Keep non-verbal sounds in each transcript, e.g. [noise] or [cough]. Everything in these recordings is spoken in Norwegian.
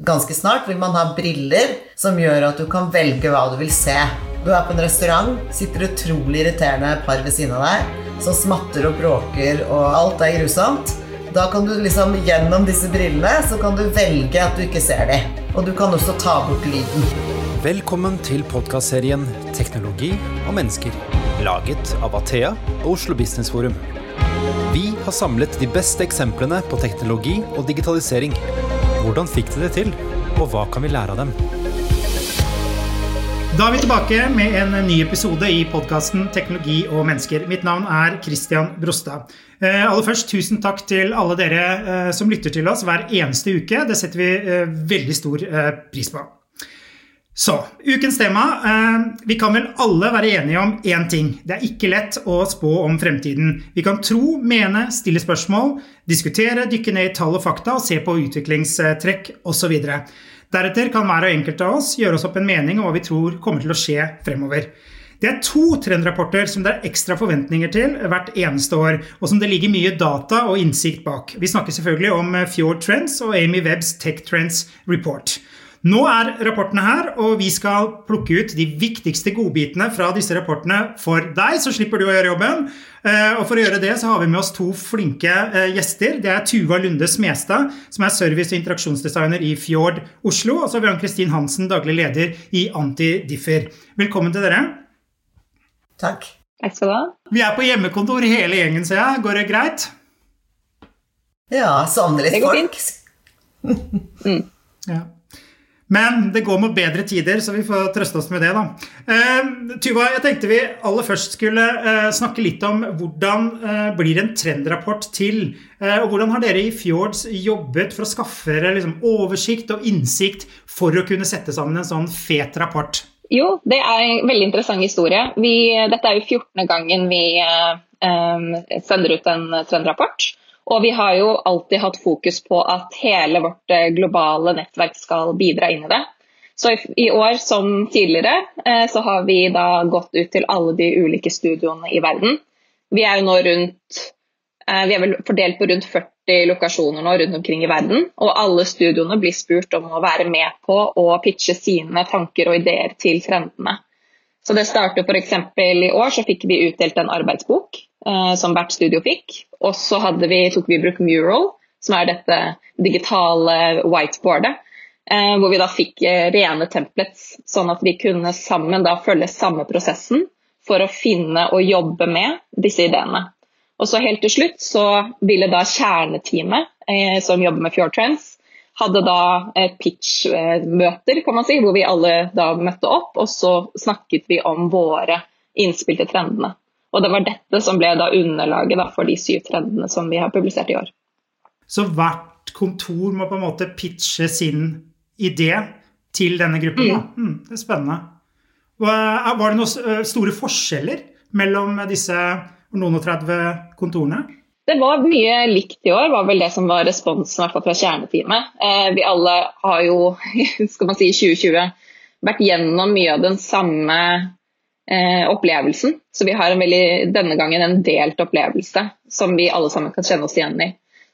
Ganske snart vil man ha briller som gjør at du kan velge hva du vil se. Du er på en restaurant, sitter utrolig irriterende par ved siden av deg som smatter og bråker, og alt er grusomt. Da kan du liksom gjennom disse brillene så kan du velge at du ikke ser dem. Og du kan også ta bort lyden. Velkommen til podkastserien 'Teknologi og mennesker', laget av Athea og Oslo Business Forum. Vi har samlet de beste eksemplene på teknologi og digitalisering hvordan fikk de det til, og hva kan vi lære av dem? Da er vi tilbake med en ny episode i podkasten 'Teknologi og mennesker'. Mitt navn er Christian Brostad. Eh, aller først, Tusen takk til alle dere eh, som lytter til oss hver eneste uke. Det setter vi eh, veldig stor pris på. Så, ukens tema. Vi kan vel alle være enige om én ting. Det er ikke lett å spå om fremtiden. Vi kan tro, mene, stille spørsmål, diskutere, dykke ned i tall og fakta og se på utviklingstrekk osv. Deretter kan hver og enkelt av oss gjøre oss opp en mening om hva vi tror kommer til å skje fremover. Det er to trendrapporter som det er ekstra forventninger til hvert eneste år, og som det ligger mye data og innsikt bak. Vi snakker selvfølgelig om Fjord Trends og Amy Webbs Tech Trends Report. Nå er rapportene her, og vi skal plukke ut de viktigste godbitene fra disse rapportene for deg, så slipper du å gjøre jobben. Eh, og For å gjøre det så har vi med oss to flinke eh, gjester. Det er Tuva Lunde Smestad, som er service- og interaksjonsdesigner i Fjord Oslo. Og så har vi Ann-Kristin Hansen, daglig leder i Antidiffer. Velkommen til dere. Takk. Takk skal du ha. Vi er på hjemmekontor hele gjengen, ser jeg. Går det greit? Ja, savner litt folk. [laughs] mm. ja. Men det går mot bedre tider, så vi får trøste oss med det, da. Uh, Tuva, jeg tenkte vi aller først skulle uh, snakke litt om hvordan uh, blir en trendrapport til? og hvordan har dere i Fjords jobbet for å skaffe dere liksom, oversikt og innsikt for å kunne sette sammen en sånn fet rapport? Jo, det er en veldig interessant historie. Vi, dette er jo 14. gangen vi sender ut en trendrapport. Og vi har jo alltid hatt fokus på at hele vårt eh, globale nettverk skal bidra inn i det. Så i år som tidligere eh, så har vi da gått ut til alle de ulike studioene i verden. Vi er jo nå rundt eh, vi er vel fordelt på rundt 40 lokasjoner nå rundt omkring i verden. Og alle studioene blir spurt om å være med på å pitche sine tanker og ideer til trendene. Så det starter f.eks. i år, så fikk vi utdelt en arbeidsbok som hvert studio fikk. Og så vi, tok vi i bruk Mural, som er dette digitale whiteboardet. Eh, hvor vi da fikk eh, rene templates, sånn at vi kunne sammen da følge samme prosessen for å finne og jobbe med disse ideene. Og så helt til slutt så ville da kjerneteamet eh, som jobber med Fjordtrends, hadde da et pitch-møter, kan man si, hvor vi alle da møtte opp. Og så snakket vi om våre innspill til trendene. Og det var dette som ble da underlaget da for de syv trendene som vi har publisert i år. Så hvert kontor må på en måte pitche sin idé til denne gruppen? Mm. Mm, det er spennende. Var det noen store forskjeller mellom disse noen og 30 kontorene? Det var mye likt i år, var vel det som var responsen fra kjerneteamet. Eh, vi alle har jo [laughs] skal man si, 2020 vært gjennom mye av den samme eh, opplevelsen. Så vi har veldig, denne gangen en delt opplevelse som vi alle sammen kan kjenne oss igjen i.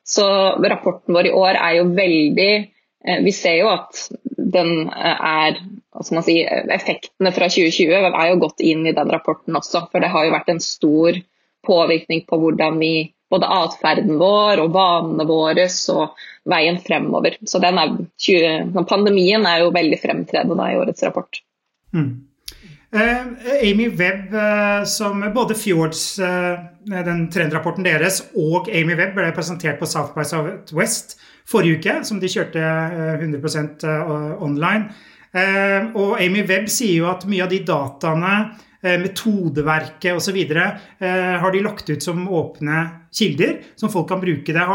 Så rapporten vår i år er jo veldig eh, Vi ser jo at den eh, er si, Effektene fra 2020 er jo gått inn i den rapporten også. For det har jo vært en stor påvirkning på hvordan vi både atferden vår og vanene våre og veien fremover. Så er, pandemien er jo veldig fremtredende i årets rapport. Mm. Uh, Amy Webb, uh, som både Fjords, uh, den trendrapporten deres, og Amy Webb ble presentert på South by Southwest forrige uke, som de kjørte 100% online. og Amy Webb sier jo at mye av de dataene Eh, metodeverket osv. Eh, har de lagt ut som åpne kilder, som folk kan bruke det.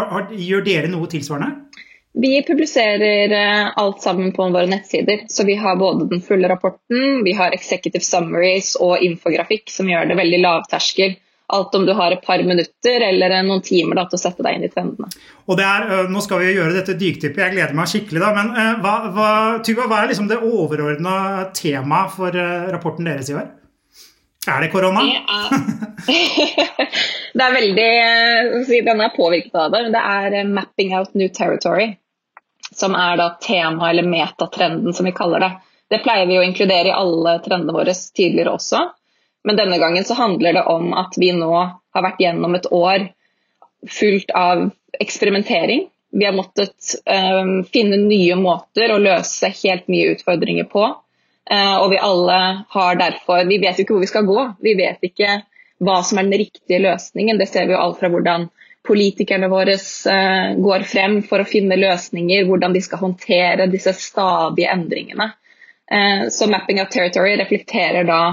Gjør dere noe tilsvarende? Vi publiserer eh, alt sammen på våre nettsider. Så vi har både den fulle rapporten, vi har executive summaries og infografikk som gjør det veldig lavterskel. Alt om du har et par minutter eller noen timer da, til å sette deg inn i trendene. Og det er, Nå skal vi gjøre dette dyktippet, jeg gleder meg skikkelig. da, men hva, hva, Tuva, hva er liksom det overordna temaet for rapporten deres i år? Er det korona? Det er, [laughs] det er veldig Den er påvirket av det. men Det er eh, 'mapping out new territory'. Som er da tema- eller metatrenden, som vi kaller det. Det pleier vi å inkludere i alle trendene våre tidligere også. Men denne gangen så handler det om at vi nå har vært gjennom et år fullt av eksperimentering. Vi har måttet um, finne nye måter å løse helt nye utfordringer på. Uh, og vi alle har derfor Vi vet jo ikke hvor vi skal gå. Vi vet ikke hva som er den riktige løsningen. Det ser vi jo alt fra hvordan politikerne våre uh, går frem for å finne løsninger, hvordan de skal håndtere disse stadige endringene. Uh, så Mapping of Territory reflekterer da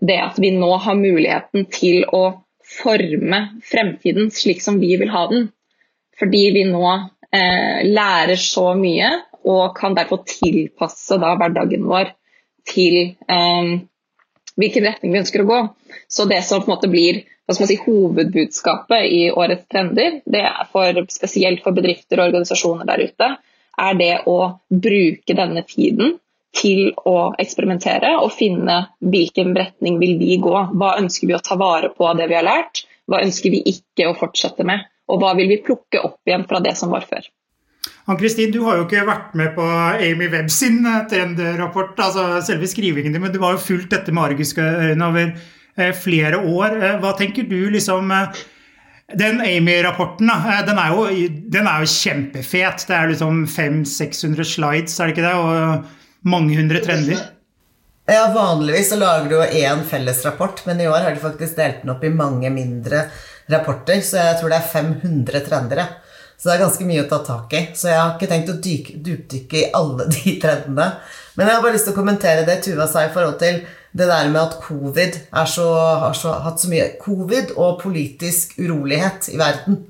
det at vi nå har muligheten til å forme fremtiden slik som vi vil ha den. Fordi vi nå eh, lærer så mye og kan derfor tilpasse da, hverdagen vår til eh, hvilken retning vi ønsker å gå. Så det som på en måte blir si, hovedbudskapet i årets trender, det er for, spesielt for bedrifter og organisasjoner der ute, er det å bruke denne tiden til å eksperimentere og finne hvilken retning vil vi gå. Hva ønsker vi å ta vare på av det vi har lært, hva ønsker vi ikke å fortsette med, og hva vil vi plukke opp igjen fra det som var før. Ann-Kristin, du har jo ikke vært med på Amy Webb sin trenderapport, trendrapport, altså selve skrivingen din, men du har jo fulgt dette med arguske øyne over eh, flere år. Eh, hva tenker du liksom den Amy-rapporten den, den, er jo kjempefet. Det er liksom 500-600 slides, er det ikke det? Og mange hundre trender? Ja, Vanligvis så lager du én fellesrapport, men i år har de faktisk delt den opp i mange mindre rapporter. Så jeg tror det er 500 trendere. Så det er ganske mye å ta tak i. Så jeg har ikke tenkt å dypdykke i alle [laughs] de trendene. Men jeg har bare lyst til å kommentere det Tuva sa i forhold til det der med at covid så, har så, hatt så mye Covid og politisk urolighet i verden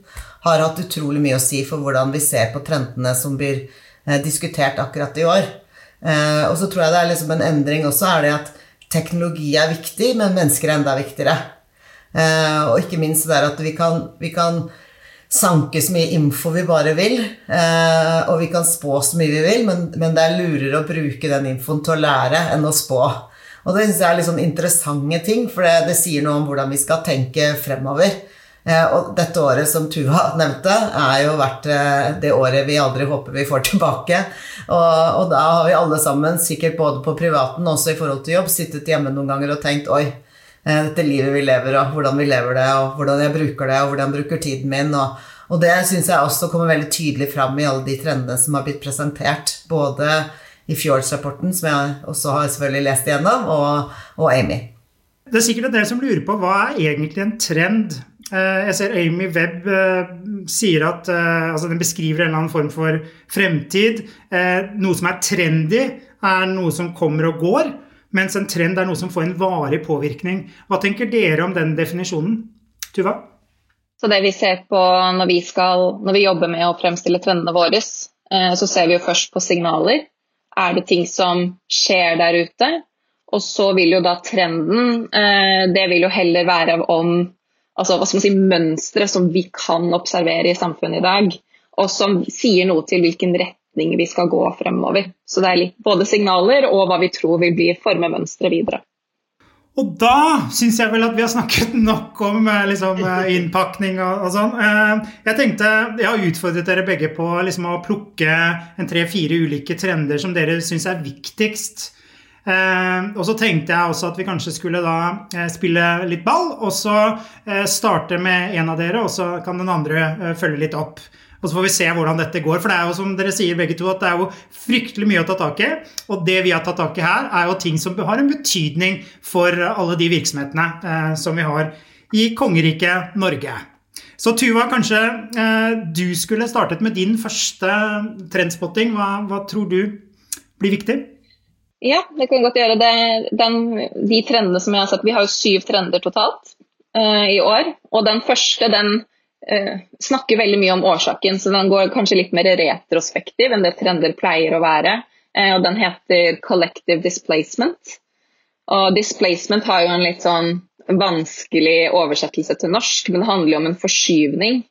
har hatt utrolig mye å si for hvordan vi ser på trendene som blir eh, diskutert akkurat i år. Eh, og så tror jeg det er liksom en endring også, er det at teknologi er viktig, men mennesker er enda viktigere. Eh, og ikke minst det at vi kan, vi kan sanke så mye info vi bare vil, eh, og vi kan spå så mye vi vil, men, men det er lurere å bruke den infoen til å lære enn å spå. Og det syns jeg er litt sånn interessante ting, for det, det sier noe om hvordan vi skal tenke fremover. Eh, og dette året som Tuva [laughs] nevnte, er jo vært eh, det året vi aldri håper vi får [laughs] tilbake. Og, og, da har vi alle sammen, sikkert både på privaten og også i forhold til jobb, sittet hjemme noen ganger og tenkt oi, dette livet vi lever, og hvordan vi lever det, og hvordan jeg bruker det, og hvordan jeg bruker tiden min. og, og det syns jeg også kommer veldig tydelig fram i alle de trendene som har blitt presentert. Både i Fjords-rapporten, som jeg også har selvfølgelig lest igjennom, og, og Amy. Det er sikkert en del som lurer på hva er egentlig en trend Eh, jeg ser Amy Webb eh, sier at eh, altså den beskriver en eller annen form for fremtid. Noe som er trendy, er noe som kommer og går, mens en trend er noe som får en varig påvirkning. Hva tenker dere om den definisjonen? Tuva? Så det vi ser på når vi, skal, når vi jobber med å fremstille trendene våre, så ser vi jo først på signaler. Er det ting som skjer der ute? Og så vil jo da trenden Det vil jo heller være om altså, hva skal man si, mønstre som vi kan observere i samfunnet i dag, og som sier noe til hvilken retning vi skal gå fremover. Så det er litt både signaler og hva vi tror vil bli forme mønsteret videre. Og da syns jeg vel at vi har snakket nok om eh, liksom, eh, innpakning og, og, sånn. Eh, jeg tenkte, jeg har utfordret dere begge på liksom, å plukke en tre-fire ulike trender som dere syns er viktigst og så tenkte jeg også at vi kanskje skulle da spille litt ball, og så starte med en av dere, og så kan den andre følge litt opp. Og så får vi se hvordan dette går. For det er jo som dere sier begge to, at det er jo fryktelig mye å ta tak i. Og det vi har tatt tak i her, er jo ting som har en betydning for alle de virksomhetene eh, som vi har i kongeriket Norge. Så Tuva, kanskje eh, du skulle startet med din første trendspotting. Hva, hva tror du blir viktig? Ja, det kan godt gjøre. Det, den, de trendene som jeg har sett, Vi har jo syv trender totalt eh, i år. Og den første den snakker veldig mye om årsaken, så den går kanskje litt mer retrospektiv enn det trender pleier å være. Uh, og Den heter Collective Displacement. Og displacement har jo en litt sånn vanskelig oversettelse til norsk, men det handler jo om en forskyvning.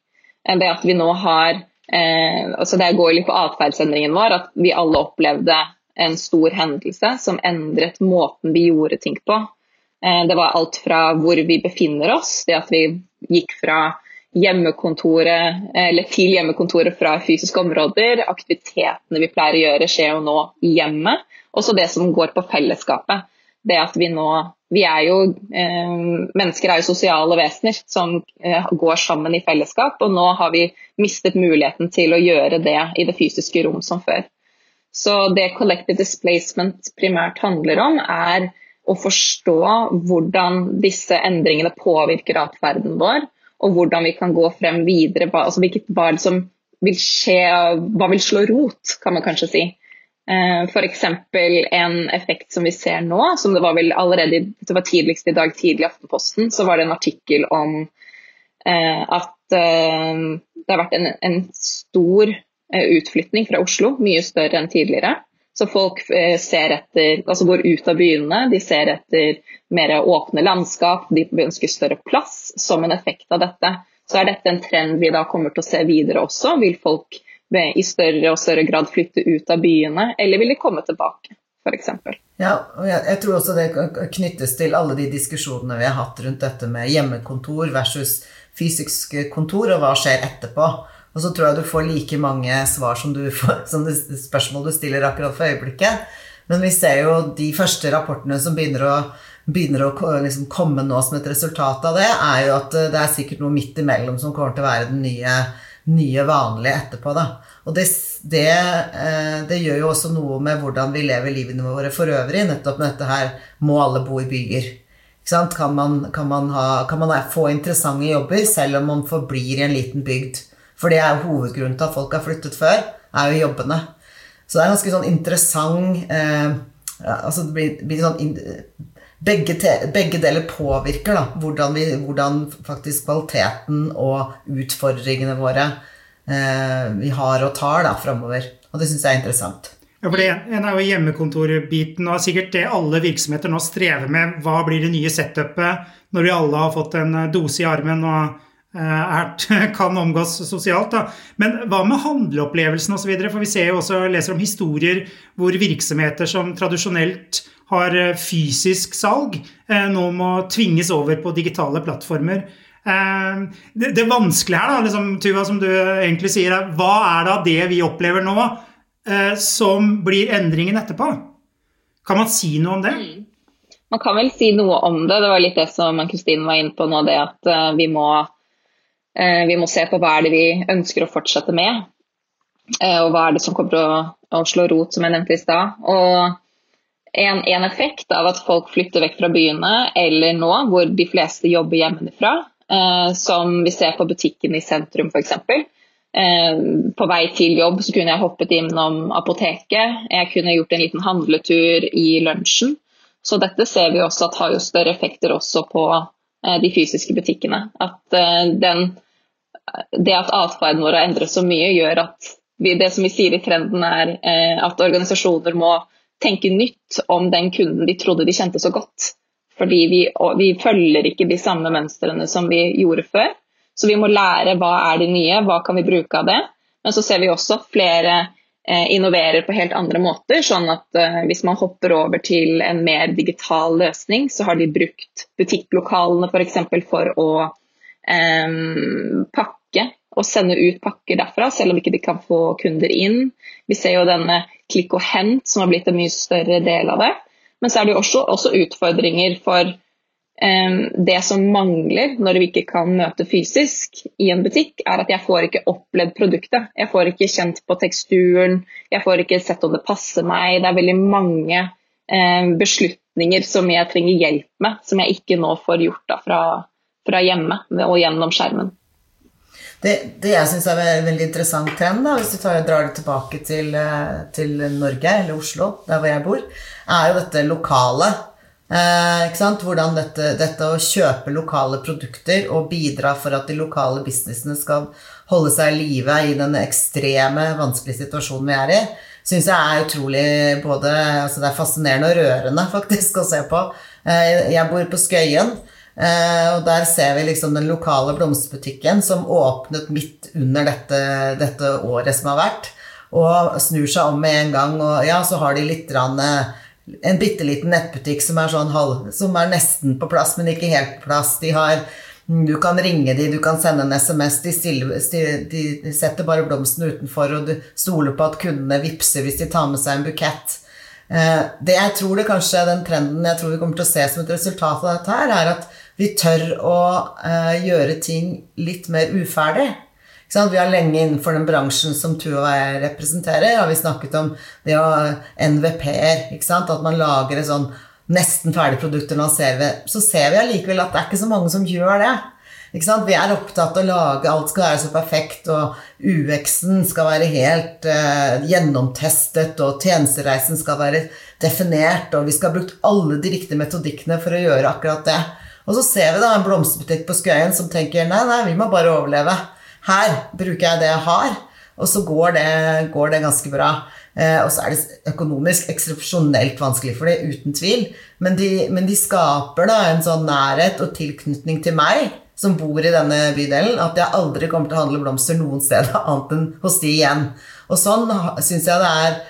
Det at vi nå har altså Det går litt på atferdsendringen vår, at vi alle opplevde en stor hendelse som endret måten vi gjorde ting på. Eh, det var alt fra hvor vi befinner oss, det at vi gikk fra hjemmekontoret, eller til hjemmekontoret fra fysiske områder. Aktivitetene vi pleier å gjøre, skjer jo nå i hjemmet. Også det som går på fellesskapet. Det at vi nå vi er jo, eh, Mennesker er jo sosiale vesener som eh, går sammen i fellesskap, og nå har vi mistet muligheten til å gjøre det i det fysiske rom som før. Så det collective displacement primært handler om, er å forstå hvordan disse endringene påvirker atferden vår, og hvordan vi kan gå frem videre. altså hvilket, Hva som vil skje, hva vil slå rot, kan man kanskje si. Eh, F.eks. en effekt som vi ser nå, som det var vel allerede det var tidligst i dag tidlig i Aftenposten, så var det en artikkel om eh, at eh, det har vært en, en stor utflytning fra Oslo, mye større enn tidligere. Så folk eh, ser etter, altså går ut av byene, de ser etter mer åpne landskap, de ønsker større plass som en effekt av dette. Så er dette en trend vi da kommer til å se videre også. Vil folk i større og større grad flytte ut av byene, eller vil de komme tilbake? f.eks. Ja, og jeg, tror også det knyttes til alle de diskusjonene vi har hatt rundt dette med hjemmekontor versus fysisk kontor, og hva skjer etterpå. Og så tror jeg du får like mange svar som, du får, [laughs] som det spørsmål du stiller akkurat for øyeblikket. Men vi ser jo de første rapportene som begynner å, begynner å liksom komme nå som et resultat av det, er jo at det er sikkert noe midt imellom som kommer til å være den nye, nye vanlige etterpå. Da. Og det, det, eh, det, gjør jo også noe med hvordan vi lever livene våre for øvrig. Nettopp med dette her Må alle bo i byer? Kan man, kan, man ha, kan man få interessante jobber selv om man forblir i en liten bygd? For det er jo hovedgrunnen til at folk har flyttet før, er jo jobbene. Så det er ganske sånn interessant eh, altså det blir, blir sånn begge, te, begge, deler påvirker da, hvordan, vi, hvordan, faktisk kvaliteten og utfordringene våre eh, vi har og tar da, framover. Og det syns jeg er interessant. Ja, for det En er jo hjemmekontorbiten, og sikkert det alle virksomheter nå strever med. Hva blir det nye setupet når vi alle har fått en dose i armen og Eh, er, [laughs] kan omgås sosialt. Da. Men hva med handleopplevelsen osv.? For vi ser jo også, leser om historier hvor virksomheter som tradisjonelt har eh, fysisk salg, eh, nå må tvinges over på digitale plattformer. Det, det vanskelige her, da, liksom, Tuva, som du egentlig sier, er hva er da det vi opplever nå, som blir endringen etterpå? Kan man si noe om det? Mm. Man kan vel si noe om det. Det var litt det som Kristin var inne på nå, det at vi må vi må se på hva er det vi ønsker å fortsette med, eh, og hva er det som kommer til å, å slå rot, som jeg nevnte i stad. En, en, effekt av at folk flytter vekk fra byene, eller nå hvor de fleste jobber hjemmefra, eh, som vi ser på butikken i sentrum f.eks. Eh, på vei til jobb så kunne jeg hoppet innom apoteket, jeg kunne gjort en liten handletur i lunsjen. Så dette ser vi også at har jo større effekter også på eh, de fysiske butikkene. At eh, den det at atferden vår har endret så mye, gjør at vi, det som vi sier i trenden, er eh, at organisasjoner må tenke nytt om den kunden de trodde de kjente så godt. Fordi vi, vi følger ikke de samme mønstrene som vi gjorde før. Så vi må lære hva er de nye, hva kan vi bruke av det. Men så ser vi også flere eh, innoverer på helt andre måter. sånn at eh, Hvis man hopper over til en mer digital løsning, så har de brukt butikklokalene f.eks. For, for å pakke og sende ut pakker derfra, selv om ikke de kan få kunder inn. Vi ser jo denne klikk og hent som har blitt en mye større del av det. Men så er det jo også, også utfordringer for um, det som mangler når vi ikke kan møte fysisk i en butikk, er at jeg får ikke opplevd produktet. Jeg får ikke kjent på teksturen, jeg får ikke sett om det passer meg. Det er veldig mange um, beslutninger som jeg trenger hjelp med, som jeg ikke nå får gjort da fra fra hjemme og gjennom skjermen. Det, det jeg syns er en veldig interessant trend, da, hvis du tar, drar det tilbake til, eh, til, Norge, eller Oslo, der hvor jeg bor, er jo dette lokale. Eh? Hvordan dette, dette, å kjøpe lokale produkter og bidra for at de lokale businessene skal holde seg i live i den ekstreme, vanskelige situasjonen vi er i, syns jeg er utrolig både altså Det er fascinerende og rørende, [laughs] faktisk, å se på. Eh, jeg bor på Skøyen. Eh, og der ser vi liksom den lokale blomsterbutikken som åpnet midt under dette, dette, året som har vært, og snur seg om med en gang, og ja, så har de litt rann, en bitte liten nettbutikk som er, sånn halv, som er nesten på plass, men ikke helt på plass. De har Du kan ringe dem, du kan sende en SMS. De, stiller, de setter bare blomstene utenfor, og du stoler på at kundene vippser hvis de tar med seg en bukett. Eh, det jeg tror det kanskje den trenden jeg tror vi kommer til å se som et resultat av dette her, er at vi tør å eh, gjøre ting litt mer uferdig. Vi har lenge innenfor den bransjen som Tuva og jeg representerer, har vi snakket om det å NVP-er. At man lager et sånn nesten ferdig produkt og lanserer det. Så ser vi allikevel at det er ikke så mange som gjør det. Vi er opptatt av å lage Alt skal være så perfekt, og UX-en skal være helt eh, gjennomtestet, og tjenestereisen skal være definert, og vi skal ha brukt alle de riktige metodikkene for å gjøre akkurat det. Og så ser vi da en blomsterbutikk på Skøyen som tenker nei, nei, vi må bare overleve. Her bruker jeg det jeg har, og så går det, går det ganske bra. Eh, og så er det økonomisk eksepsjonelt vanskelig for dem, uten tvil. Men de, men de, skaper da en sånn nærhet og tilknytning til meg som bor i denne bydelen, at jeg aldri kommer til å handle blomster noen sted [laughs] annet enn hos de igjen. Og sånn syns jeg det er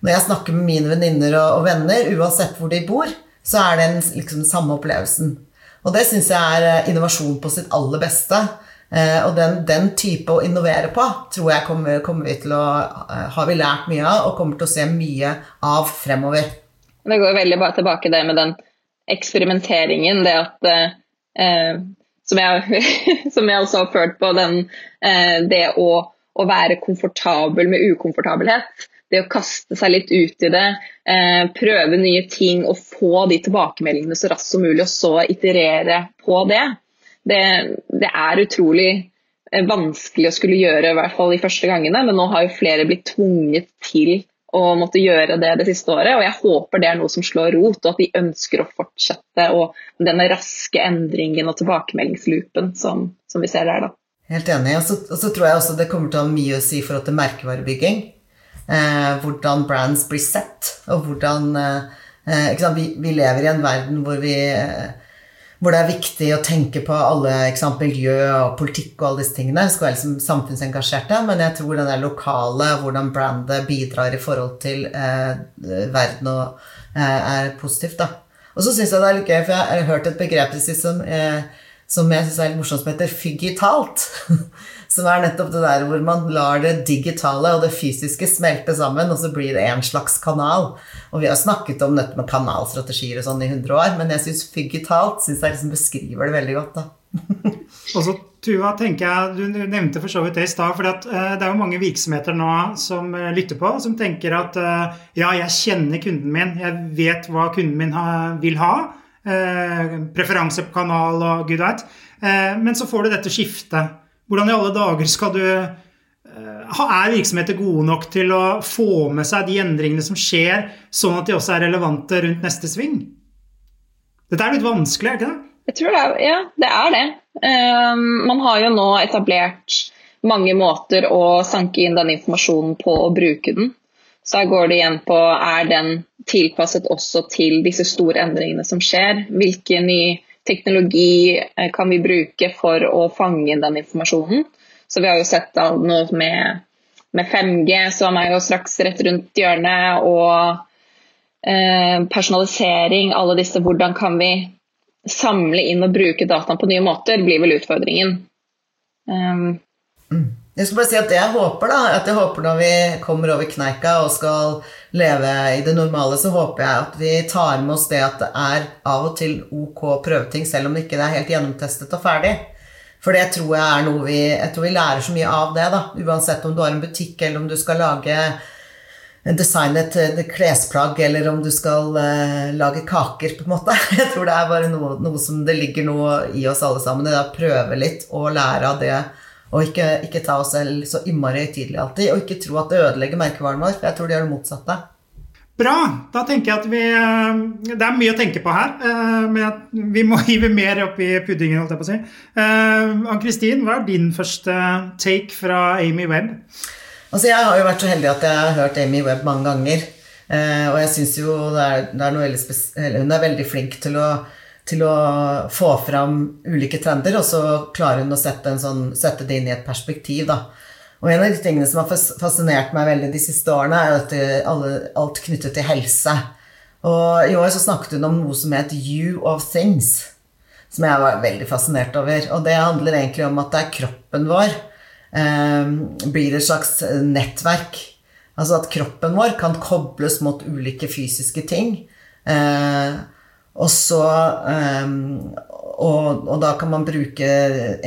når jeg snakker med mine venninner og, og, venner, uansett hvor de bor, så er det den liksom, samme opplevelsen. Og det syns jeg er eh, innovasjon på sitt aller beste. Eh, og den, den, type å innovere på tror jeg kommer, kommer, vi til å eh, Har vi lært mye av og kommer til å se mye av fremover. Det går veldig bare tilbake det med den eksperimenteringen. Det at eh, som jeg, [laughs] som jeg, også har følt på, den, eh, det å, å, være komfortabel med ukomfortabelhet. Det å kaste seg litt ut i det, eh, prøve nye ting og få de tilbakemeldingene så raskt som mulig, og så iterere på det. Det, det er utrolig eh, vanskelig å skulle gjøre, i hvert fall de første gangene, men nå har jo flere blitt tvunget til å måtte gjøre det det siste året. Og jeg håper det er noe som slår rot, og at de ønsker å fortsette og denne raske endringen og tilbakemeldingsloopen som, som vi ser der. da. Helt enig. Og så, og så, tror jeg også det kommer til å ha mye å si i forhold til merkevarebygging. Eh, hvordan brands blir sett, og hvordan eh, vi, vi, lever i en verden hvor vi eh, hvor det er viktig å tenke på alle eksempel, miljø og politikk og alle disse tingene. Vi skal være liksom samfunnsengasjerte, men jeg tror den der lokale, hvordan brandet bidrar i forhold til eh, verden, og, eh, er positivt. da. Og så syns jeg det er litt gøy, for jeg har hørt et begrep som, eh, som jeg syns er litt morsomt, som heter fygitalt. [laughs] Som er nettopp det der hvor man lar det digitale og det fysiske smelte sammen, og så blir det en slags kanal. Og vi har snakket om dette med kanalstrategier og sånn i 100 år, men jeg syns fygitalt synes jeg liksom beskriver det veldig godt. da. [laughs] og så Tuva, tenker jeg, Du nevnte for så vidt det i stad. for uh, Det er jo mange virksomheter nå som uh, lytter på, som tenker at uh, ja, jeg kjenner kunden min, jeg vet hva kunden min vil ha. preferanse på kanal og gud veit. men så får du dette skiftet hvordan i alle dager skal du eh, Er virksomheter gode nok til å få med seg de endringene som skjer, sånn at de også er relevante rundt neste sving? Dette er litt vanskelig, er det ikke det? Jeg tror det er, ja, det er det. Um, man har jo nå etablert mange måter å sanke inn den informasjonen på og bruke den. Så her går det igjen på er den tilpasset også til disse store endringene som skjer. Hvilke nye teknologi eh, kan vi bruke for å fange den informasjonen. Så vi har jo sett noe med, med 5G, som er jo straks rett rundt hjørnet, og eh, personalisering, alle disse. Hvordan kan vi samle inn og bruke dataen på nye måter, blir vel utfordringen. Um, mm. Jeg skal bare si at jeg håper da, at jeg håper når vi kommer over kneika og skal leve i det normale, så håper jeg at vi tar med oss det at det er av og til ok å prøve ting, selv om det ikke er helt gjennomtestet og ferdig. For det tror jeg er noe vi, jeg tror vi lærer så mye av det, da. Uansett om du har en butikk, eller om du skal lage designe et klesplagg, eller om du skal uh, lage kaker, på en måte. [laughs] Jeg tror det er bare noe, noe som det ligger noe i oss alle sammen. Det er å prøve litt og lære av det og ikke, ikke ta oss selv så innmari høytidelig alltid. Og ikke tro at det ødelegger merkevaren vår. For jeg tror det gjør det motsatte. Bra. Da tenker jeg at vi eh, Det er mye å tenke på her. Eh, men vi må [laughs] hive mer opp i puddingen, holdt jeg på å si. Eh, Ann-Kristin, hva er din første take fra Amy Webb? Altså, jeg har jo vært så heldig at jeg har hørt Amy Webb mange ganger. Og jeg syns jo det er, det er noe veldig spesielt Hun er veldig flink til å til å få fram ulike trender, og så klarer hun å sette, sånn, sette, det inn i et perspektiv. Da. Og en av de tingene som har fascinert meg veldig de siste årene, er at alle, alt knyttet til helse. Og i år så snakket hun om noe som het You of Things. som jeg var veldig fascinert over. Og det handler egentlig om at det er kroppen vår eh, blir et slags nettverk. Altså at kroppen vår kan kobles mot ulike fysiske ting. Eh, og så um, og, og, da kan man bruke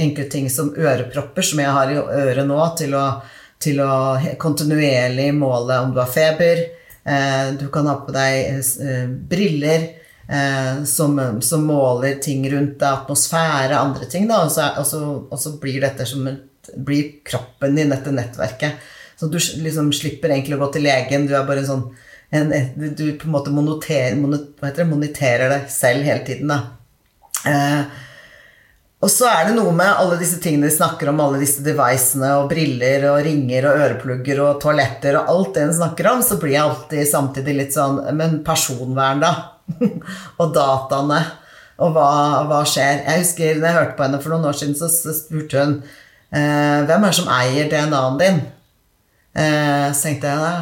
enkle ting som ørepropper, som jeg har i øret nå, til å, til å kontinuerlig måle om du har feber. Uh, du kan ha på deg uh, briller eh, som, som, måler ting rundt deg, atmosfære, andre ting. Da, og, så, og, så, og, så, blir dette som blir kroppen din, dette nettverket. Så du liksom slipper egentlig å gå til legen. Du er bare sånn en, Du på en måte monoter, moniterer deg selv hele tiden. Da. Eh, og så er det noe med alle disse tingene de snakker om, alle disse devicene og briller og ringer og øreplugger og toaletter og alt det en snakker om, så blir jeg alltid samtidig litt sånn Men personvern, da? [laughs] og dataene. Og hva, hva, skjer? Jeg husker da jeg hørte på henne for noen år siden, så, spurte hun eh, hvem er det som eier DNA-en din. Eh, så tenkte jeg da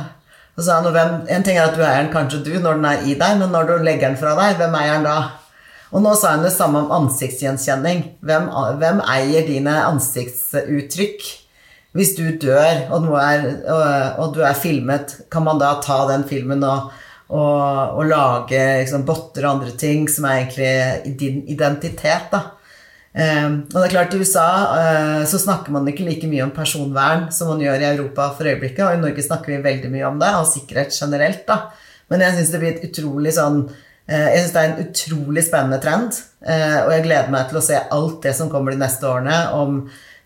og sa han, En ting er at du eier den kanskje du når den er i deg, men når du legger den fra deg, hvem eier den da? Og nå sa hun det samme om ansiktsgjenkjenning. Hvem, hvem eier dine ansiktsuttrykk? Hvis du dør, og, er, og, og, du er filmet, kan man da ta den filmen og, og lage liksom, botter og andre ting som er egentlig din identitet? da? Um, og det er klart I USA uh, så snakker man ikke like mye om personvern som man gjør i Europa for øyeblikket, og i Norge snakker vi veldig mye om det, og sikkerhet generelt. da. Men jeg syns det sånn jeg syns det er en utrolig spennende trend, eh, og jeg gleder meg til å se alt det som kommer de neste årene om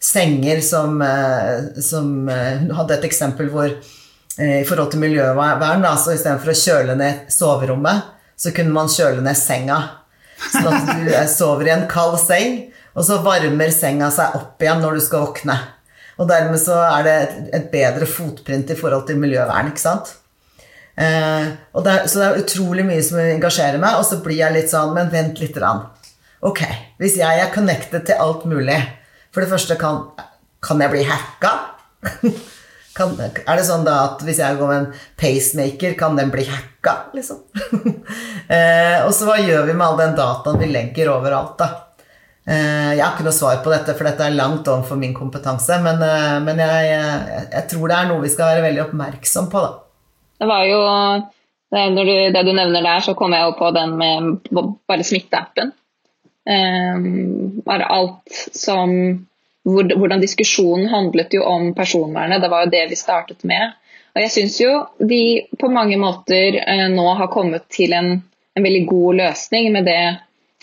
senger som, som Hun hadde et eksempel hvor i forhold til miljøvern, da, så istedenfor å kjøle ned soverommet, så kunne man kjøle ned senga. Sånn at du sover i en kald seng, og så varmer senga seg opp igjen når du skal våkne. Og dermed så er det et bedre fotprint i forhold til miljøvern, ikke sant? Eh, det er, så det er utrolig mye som engasjerer meg, og så blir jeg litt sånn Men vent litt. Rann. Ok, hvis jeg er connected til alt mulig For det første, kan, kan jeg bli hacka? [laughs] Kan, er det sånn da at hvis jeg går med en pacemaker, kan den bli hacka? Liksom? [laughs] eh, og så hva gjør vi med all den dataen vi legger overalt, da? Eh, jeg har ikke noe svar på dette, for dette er langt overfor min kompetanse. Men, eh, men jeg, jeg, tror det er noe vi skal være veldig oppmerksom på, da. Det var jo Når du, det du nevner der, så kom jeg jo på den med bare smitteappen. Um, bare alt som hvor, Hvordan diskusjonen handlet jo om personvernet. Det var jo det vi startet med. Og jeg syns jo de på mange måter nå har kommet til en, en, veldig god løsning med det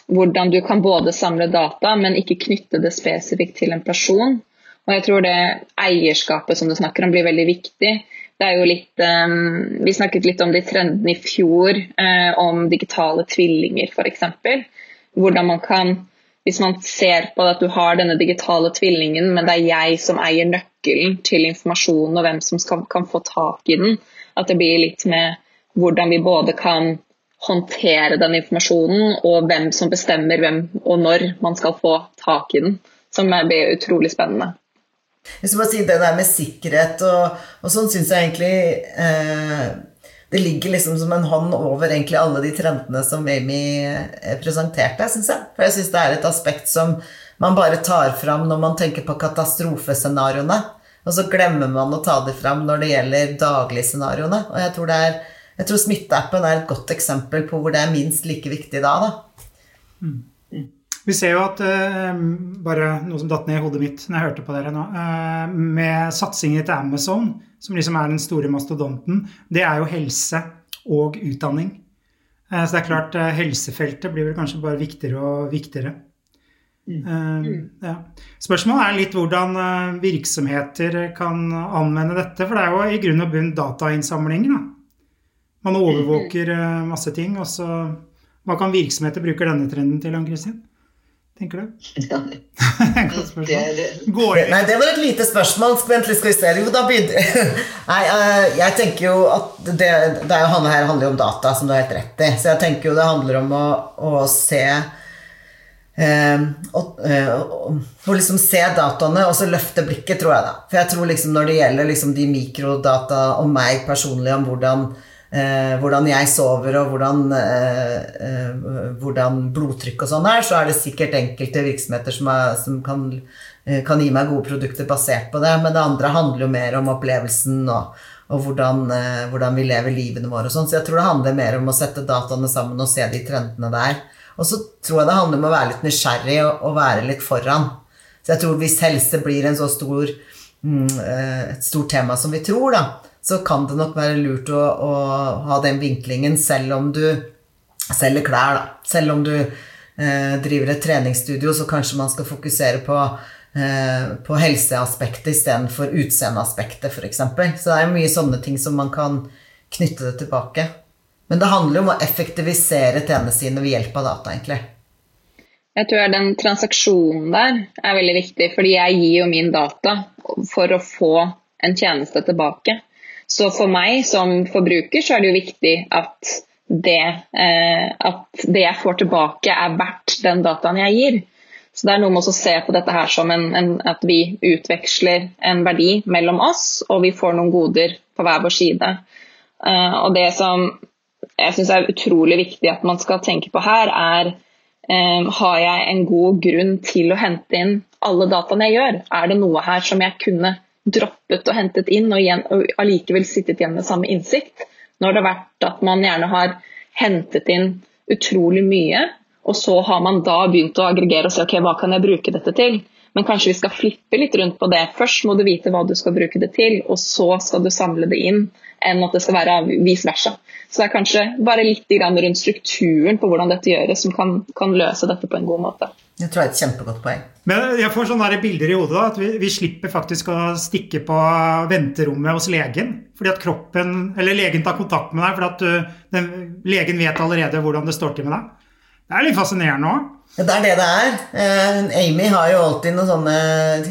hvordan du kan både samle data, men ikke knytte det spesifikt til en person. Og jeg tror det eierskapet som du snakker om, blir veldig viktig. Det er jo litt um, Vi snakket litt om de trendene i fjor, uh, om digitale tvillinger f.eks. Hvordan man kan Hvis man ser på at du har denne digitale tvillingen, men det er jeg som eier nøkkelen til informasjonen og hvem som skal, kan få tak i den, at det blir litt med hvordan vi både kan håndtere den informasjonen, og hvem som bestemmer hvem og når man skal få tak i den, som blir utrolig spennende. Jeg skal bare si Det der med sikkerhet og, og sånn syns jeg egentlig eh, Det ligger liksom som en hånd over egentlig alle de trendene som Amy eh, presenterte, syns jeg. For jeg syns det er et aspekt som man bare tar fram når man tenker på katastrofescenarioene. Og så glemmer man å ta det fram når det gjelder dagligscenarioene. Og jeg tror, det er, jeg tror smitteappen er et godt eksempel på hvor det er minst like viktig da. da. Mm. Vi ser jo at uh, Bare noe som datt ned i hodet mitt når jeg hørte på dere nå. Uh, med satsingen til Amazon, som liksom er den store mastodonten, det er jo helse og utdanning. Uh, så det er klart, helsefeltet blir vel kanskje bare viktigere og viktigere. Mm. Ja. Spørsmålet er litt hvordan virksomheter kan anvende dette. For det er jo i grunn og bunn datainnsamling. Da. Man overvåker masse ting. og så Hva kan virksomheter bruke denne trenden til, Ann Kristin? tenker du? [laughs] det, [laughs] Nei, det var et lite spørsmål. Vent litt, skal vi se. Jo, da begynner [laughs] Nei, uh, jeg tenker jo at det, det er jo, her handler jo om data, som du har helt rett i. Så jeg tenker jo det handler om å, å se uh, og, å liksom se dataene og så løfte blikket, tror jeg, da. For jeg tror liksom når det gjelder liksom de mikrodata om meg personlig, om hvordan eh, hvordan jeg sover og hvordan, eh, eh, hvordan blodtrykk og sånn er, så er det sikkert enkelte virksomheter som, er, som kan, eh, kan, gi meg gode produkter basert på det, men det andre handler jo mer om opplevelsen og, og hvordan, eh, hvordan, vi lever livene våre sånn. Så jeg tror det handler mer om å sette dataene sammen og se de trendene der. Og så tror jeg det handler om å være litt nysgjerrig og, og være litt foran. Så jeg tror hvis helse blir en så stor, mm, et stort tema som vi tror, da, så kan det nok være lurt å, å ha den vinklingen selv om du selger klær, da. Selv om du eh, driver et treningsstudio, så kanskje man skal fokusere på, eh, på helseaspektet istedenfor utseendeaspektet, f.eks. Så det er mye sånne ting som man kan knytte det tilbake. Men det handler om å effektivisere tjenestene ved hjelp av data, egentlig. Jeg tror den transaksjonen der er veldig viktig, fordi jeg gir jo min data for å få en tjeneste tilbake. Så for meg som forbruker så er det jo viktig at det, eh, at det jeg får tilbake er verdt den dataen jeg gir. Så det er noe med å se på dette her som en, en, at vi utveksler en verdi mellom oss, og vi får noen goder på hver vår side. Eh, og det som jeg syns er utrolig viktig at man skal tenke på her, er eh, har jeg en god grunn til å hente inn alle dataene jeg gjør? Er det noe her som jeg kunne droppet og hentet inn, og, igjen, allikevel sittet igjen med samme innsikt. Nå har det vært at man gjerne har hentet inn utrolig mye, og så har man da begynt å aggregere og si ok, hva kan jeg bruke dette til? Men kanskje vi skal flippe litt rundt på det. Først må du vite hva du skal bruke det til, og så skal du samle det inn, enn at det skal være vice versa. Så det er kanskje bare litt rundt strukturen på hvordan dette gjøres, som kan løse dette på en god måte. Det tror jeg er et kjempegodt poeng. Men Jeg får sånne bilder i hodet da, at vi, vi, slipper faktisk å stikke på venterommet hos legen. Fordi at kroppen, eller legen tar kontakt med deg fordi at du, den, legen vet allerede hvordan det står til med deg. Det er litt fascinerende òg. Ja, det er det det er. Eh, Amy har jo alltid noen sånne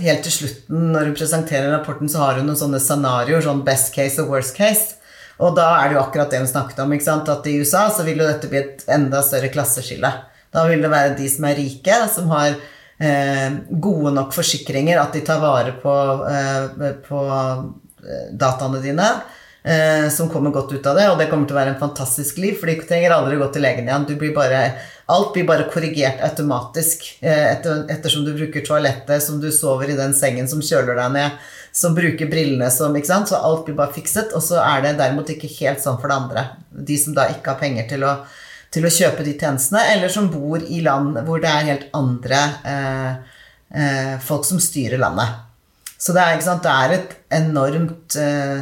Helt til slutten når hun presenterer rapporten, så har hun noen sånne scenarioer, sånn best case og worst case. Og da er det jo akkurat det hun snakket om. ikke sant? At i USA så vil jo dette bli et enda større klasseskille. Da vil det være de som er rike, som har eh, gode nok forsikringer, at de tar vare på, eh, på eh, dataene dine, eh, som kommer godt ut av det. Og det kommer til å være en fantastisk liv, for de trenger aldri gå til legen igjen. Blir bare, alt blir bare korrigert automatisk eh, etter, ettersom du bruker toalettet, som du sover i den sengen som kjøler deg ned, som bruker brillene som ikke sant? Så alt blir bare fikset. Og så er det derimot ikke helt sånn for det andre. De som da ikke har penger til å til å kjøpe de tjenestene, eller som bor i land hvor det er helt andre eh, eh, folk som styrer landet. Så det er, det er et enormt eh,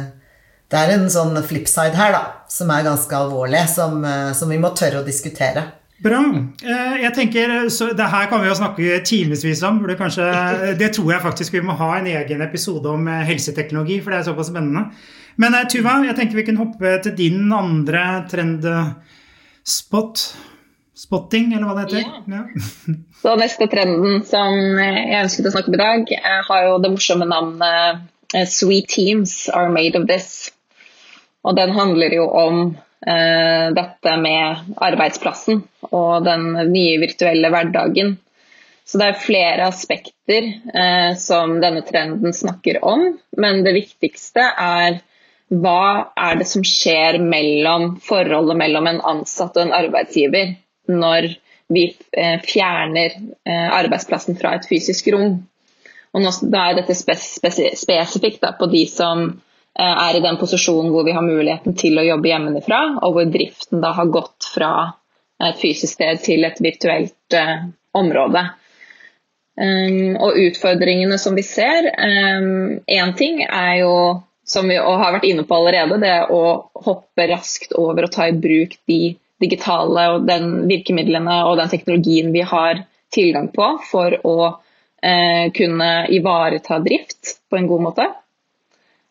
Det er en sånn flipside her, da, som er ganske alvorlig, som, eh, som vi må tørre å diskutere. Bra. Eh, jeg tenker, så Det her kan vi jo snakke timevis om. Det, kanskje, [laughs] det tror jeg faktisk vi må ha en egen episode om eh, helseteknologi, for det er såpass spennende. Men Tuva, jeg tenker vi kan hoppe til din andre trend spot spotting, eller hva det heter. Ja. Ja. [laughs] Så neste trenden som jeg ønsket å snakke om i dag, har jo det morsomme navnet eh, Sweet Teams are made of this. Og den handler jo om eh, dette med arbeidsplassen og den nye virtuelle hverdagen. Så det er flere aspekter eh, som denne trenden snakker om, men det viktigste er hva er det som skjer mellom forholdet mellom en ansatt og en arbeidsgiver når vi eh, fjerner eh, arbeidsplassen fra et fysisk rom. Og nå, da er dette spesifikt på de som eh, er i den posisjonen hvor vi har muligheten til å jobbe hjemmefra, og hvor driften da har gått fra et fysisk sted til et virtuelt område. Um, og utfordringene som vi ser Én um, ting er jo som vi har vært inne på allerede, det å hoppe raskt over og ta i bruk de digitale og den virkemidlene og den teknologien vi har tilgang på for å eh, kunne ivareta drift på en god måte.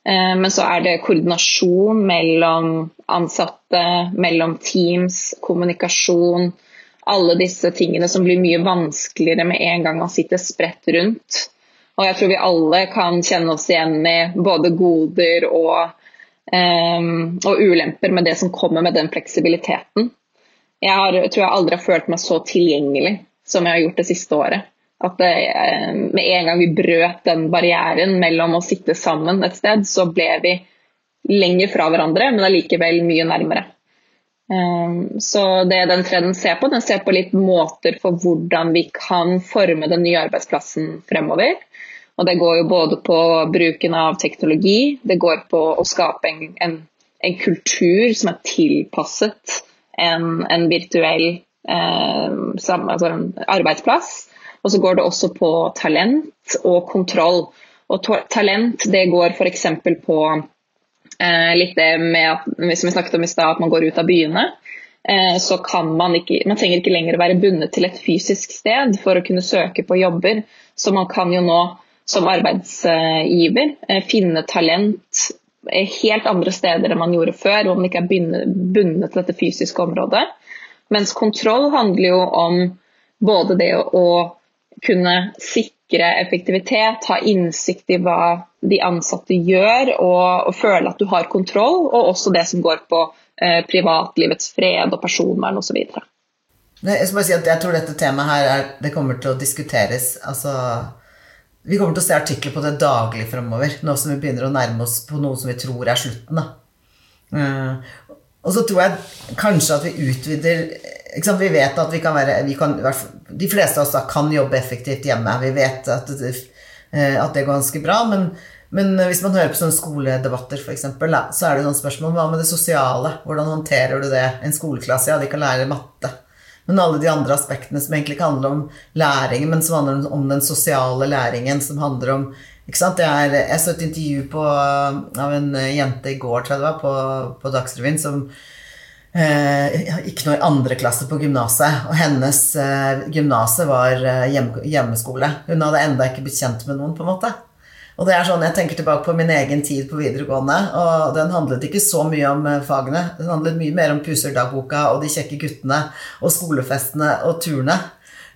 Eh, men så er det koordinasjon mellom ansatte, mellom teams, kommunikasjon. Alle disse tingene som blir mye vanskeligere med en gang man sitter spredt rundt. Og jeg tror vi alle kan kjenne oss igjen i både goder og, um, og ulemper med det som kommer med den fleksibiliteten. Jeg har, tror jeg aldri har følt meg så tilgjengelig som jeg har gjort det siste året. At det, med en gang vi brøt den barrieren mellom å sitte sammen et sted, så ble vi lenger fra hverandre, men allikevel mye nærmere. Um, så det den trenden ser på, den ser på litt måter for hvordan vi kan forme den nye arbeidsplassen fremover. Og det går jo både på bruken av teknologi, det går på å skape en, en, en kultur som er tilpasset en, en virtuell eh, altså en arbeidsplass. Og så går det også på talent og kontroll. Og talent det går f.eks. på Eh, litt det med at, som vi snakket om i stad, at man går ut av byene. Eh, så kan man ikke Man trenger ikke lenger være bundet til et fysisk sted for å kunne søke på jobber. Så man kan jo nå som arbeidsgiver eh, finne talent helt andre steder enn man gjorde før, hvor man ikke er bundet til dette fysiske området. Mens kontroll handler jo om både det å kunne sikre effektivitet, ha innsikt i hva de ansatte gjør, og, og føle at du har kontroll, og også det som går på eh, privatlivets fred og personvern osv. Jeg, si jeg tror dette temaet her er, det kommer til å diskuteres. Altså, vi kommer til å se artikler på det daglig fremover, nå som vi begynner å nærme oss på noe som vi tror er slutten. Uh, og så tror jeg kanskje at vi utvider vi vet at vi kan være vi kan, De fleste av oss da kan jobbe effektivt hjemme. Vi vet at, uh, at det går ganske bra. Men, men, hvis man hører på sånne skoledebatter, f.eks., så er det sånn spørsmål hva med det sosiale? Hvordan håndterer du det? En skoleklasse, ja, de kan lære matte. Men alle de andre aspektene som egentlig ikke handler om læring, men som handler om den sosiale læringen, som handler om er, jeg så et intervju på, av en jente i går, tror jeg det var, på, på Dagsrevyen, som eh, gikk nå i andre klasse på gymnaset. Og hennes eh, gymnaset var eh, hjem, hjemmeskole. Hun hadde enda ikke blitt kjent med noen, på en måte. Og det er sånn, Jeg tenker tilbake på min egen tid på videregående, og den handlet ikke så mye om eh, fagene. Den handlet mye mer om puserdagboka og de kjekke guttene og skolefestene og turene.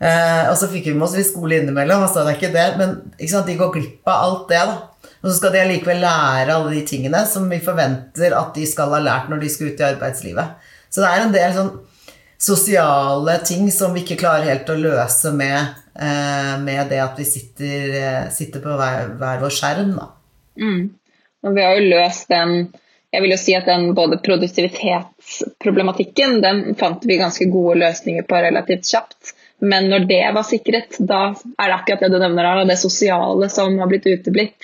Eh, og så fikk vi med oss litt skole innimellom, og så er det ikke det, men ikke sant, de går glipp av alt det. da. Og så skal de allikevel lære alle de tingene som vi forventer at de skal ha lært når de skal ut i arbeidslivet. Så det er en del sånn sosiale ting som vi ikke klarer helt å løse med, med det at vi sitter, eh, sitter på hver, hver, vår skjerm. Da. Mm. Og vi har jo løst den jeg vil jo si at den både produktivitetsproblematikken den fant vi ganske gode løsninger på relativt kjapt. Men når det var sikret, da er det akkurat det du nevner her, det sosiale som har blitt uteblitt.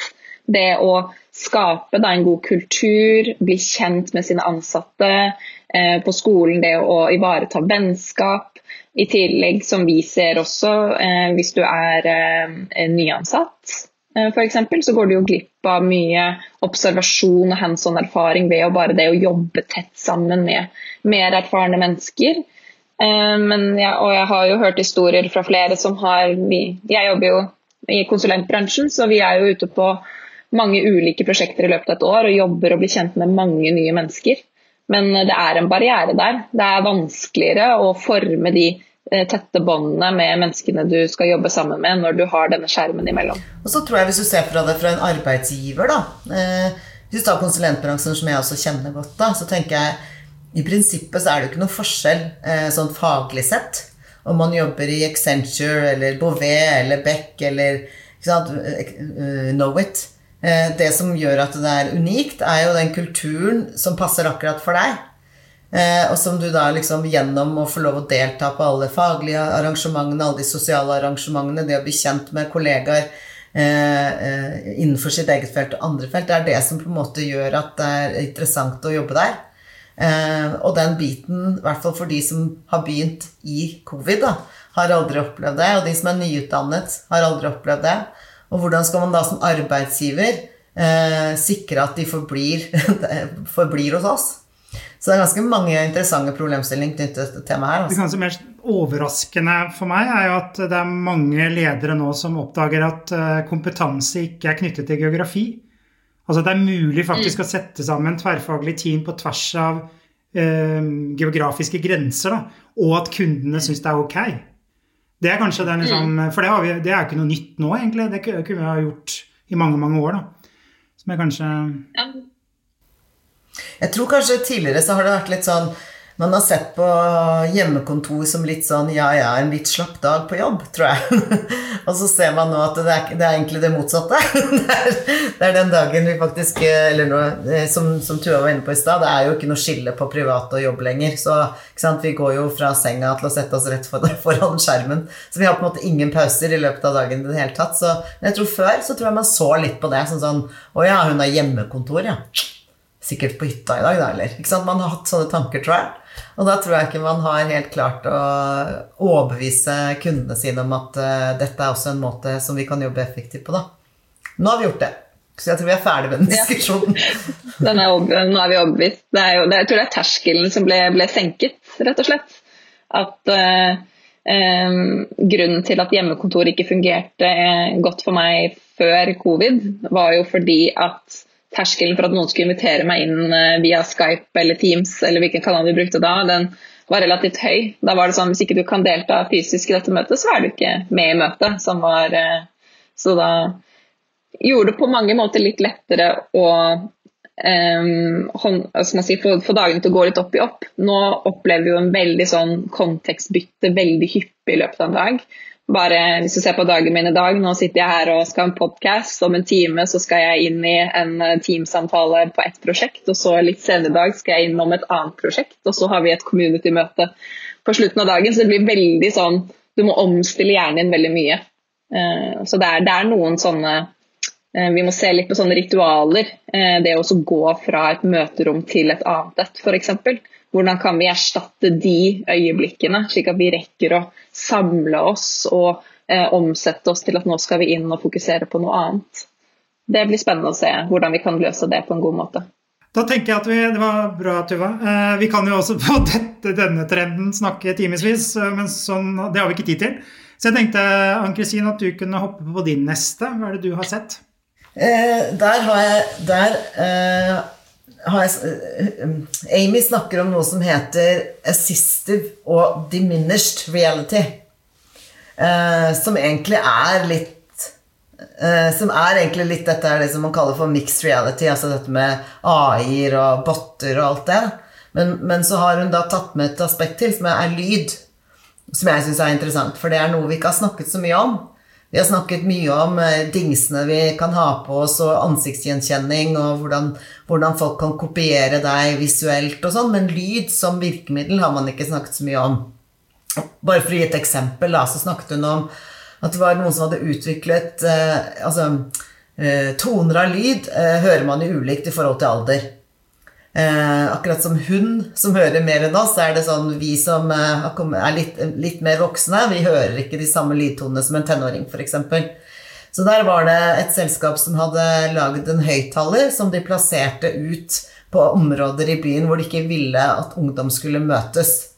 Det å skape da, en god kultur, bli kjent med sine ansatte eh, på skolen, det å ivareta vennskap. I tillegg, som vi ser også, eh, hvis du er eh, nyansatt eh, f.eks., så går du jo glipp av mye observasjon og hands on-erfaring ved å bare det å jobbe tett sammen med mer erfarne mennesker. Eh, men jeg, og jeg har jo hørt historier fra flere som har vi, Jeg jobber jo i konsulentbransjen, så vi er jo ute på mange ulike prosjekter i løpet av et år og jobber og blir kjent med mange nye mennesker. Men det er en barriere der. Det er vanskeligere å forme de eh, tette båndene med menneskene du skal jobbe sammen med når du har denne skjermen imellom. Og så tror jeg Hvis du ser fra det fra en arbeidsgiver, da eh, Hvis du tar konsulentbransjen, som jeg også kjenner godt, da, så tenker jeg i prinsippet så er det jo ikke noe forskjell eh, sånn faglig sett om man jobber i Accenture eller Bouvet eller Beck eller Knowit. Eh, det som gjør at det er unikt, er jo den kulturen som passer akkurat for deg. Eh, og som du da liksom gjennom å få lov å delta på alle faglige arrangementene, alle de sosiale arrangementene, det å bli kjent med kollegaer eh, innenfor sitt eget felt og andre felt, det er det som på en måte gjør at det er interessant å jobbe der. Eh, og den biten, i hvert fall for de som har begynt i covid, da, har aldri opplevd det. Og de som er nyutdannet, har aldri opplevd det. Og hvordan skal man da som arbeidsgiver eh, sikre at de forblir, [laughs] forblir, hos oss? Så det er ganske mange interessante problemstillinger knyttet til temaet her. Altså. Det kanskje mest overraskende for meg er jo at det er mange ledere nå som oppdager at eh, kompetanse ikke er knyttet til geografi. Altså det er mulig faktisk mm. å sette sammen tverrfaglig team på tvers av eh, geografiske grenser, da, og at kundene syns det er ok. Det er kanskje den liksom, mm. For det, vi, det er jo ikke noe nytt nå, egentlig. Det kunne vi ha gjort i mange, mange år, da. Som er kanskje Jeg tror kanskje tidligere så har det vært litt sånn man har sett på hjemmekontor som litt sånn ja, ja, en litt slapp dag på jobb, tror jeg. [laughs] og så ser man nå at det er, det er egentlig det motsatte. [laughs] det, er, det, er, den dagen vi faktisk Eller noe, eh, som, som Tua var inne på i stad, det er jo ikke noe skille på privat og jobb lenger. Så vi går jo fra senga til å sette oss rett [laughs] foran skjermen. Så vi har på en måte ingen pauser i løpet av dagen i det hele tatt. Så jeg tror før så tror jeg man så litt på det. Sånn sånn Å ja, hun har hjemmekontor, ja. Sikkert på hytta i dag, da, eller? Ikke sant? Man har hatt sånne tanker, tror jeg. Og da tror jeg ikke man har helt klart å overbevise kundene sine om at uh, dette er også en måte som vi kan jobbe effektivt på, da. Nå har vi gjort det. Så jeg tror vi er ferdig med den diskusjonen. [laughs] Ja. Er nå er vi overbevist. Det er jo, det, jeg tror det er terskelen som ble, ble senket, rett og slett. At uh, um, grunnen til at hjemmekontor ikke fungerte godt for meg før covid, var jo fordi at terskelen for at noen skulle invitere meg inn eh, via Skype eller Teams eller hvilken kanal vi brukte da, den var relativt høy. Da var det sånn hvis ikke du kan delta fysisk i dette møtet, så er du ikke med i møtet. Som var, eh, så da gjorde det på mange måter litt lettere å um, si, få, få, dagene til å gå litt opp i opp. Nå opplever vi jo en veldig sånn kontekstbytte veldig hyppig i løpet av en dag bare hvis du ser på dagen min i dag, nå sitter jeg her og skal ha en podkast. Om en time så skal jeg inn i en eh, teamsamtale på ett prosjekt, og så litt senere i dag skal jeg inn om et annet prosjekt, og så har vi et community-møte på slutten av dagen. Så det blir veldig sånn Du må omstille hjernen din veldig mye. Eh, så det er, det er noen sånne eh, vi må se litt på sånne ritualer. Det å gå fra et møterom til et annet et, f.eks. Hvordan kan vi erstatte de øyeblikkene, slik at vi rekker å samle oss og eh, omsette oss til at nå skal vi inn og fokusere på noe annet. Det blir spennende å se hvordan vi kan løse det på en god måte. Da tenker jeg at vi, Det var bra, Tuva. Eh, vi kan jo også [laughs] på dette, denne trenden snakke timevis, eh, men sånn, det har vi ikke tid til. Så jeg tenkte Ann-Kristin, at du kunne hoppe på din neste. Hva er det du har sett? Eh, der har jeg der, eh, eh, Amy snakker om noe som heter assistive og diminished reality. Eh, som egentlig er litt eh, Som er egentlig litt dette er det som man kaller for mixed reality. Altså dette med AI-er og botter og alt det. Men, men, så har hun da tatt med et aspekt til, som er lyd. Som jeg syns er interessant, for det er noe vi ikke har snakket så mye om. Vi har snakket mye om eh, dingsene vi kan ha på oss, og ansiktsgjenkjenning, og hvordan, hvordan folk kan kopiere deg visuelt og sånn, men lyd som virkemiddel har man ikke snakket så mye om. Bare for å gi et eksempel, da, så snakket hun om at det var noen som hadde utviklet eh, Altså, eh, toner av lyd eh, hører man jo ulikt i forhold til alder. Eh, akkurat som hun som hører mer enn oss, er det sånn vi som eh, er litt, litt, mer voksne, vi hører ikke de samme lydtonene som en tenåring, f.eks. Så der var det et selskap som hadde laget en høyttaler som de plasserte ut på områder i byen hvor de ikke ville at ungdom skulle møtes.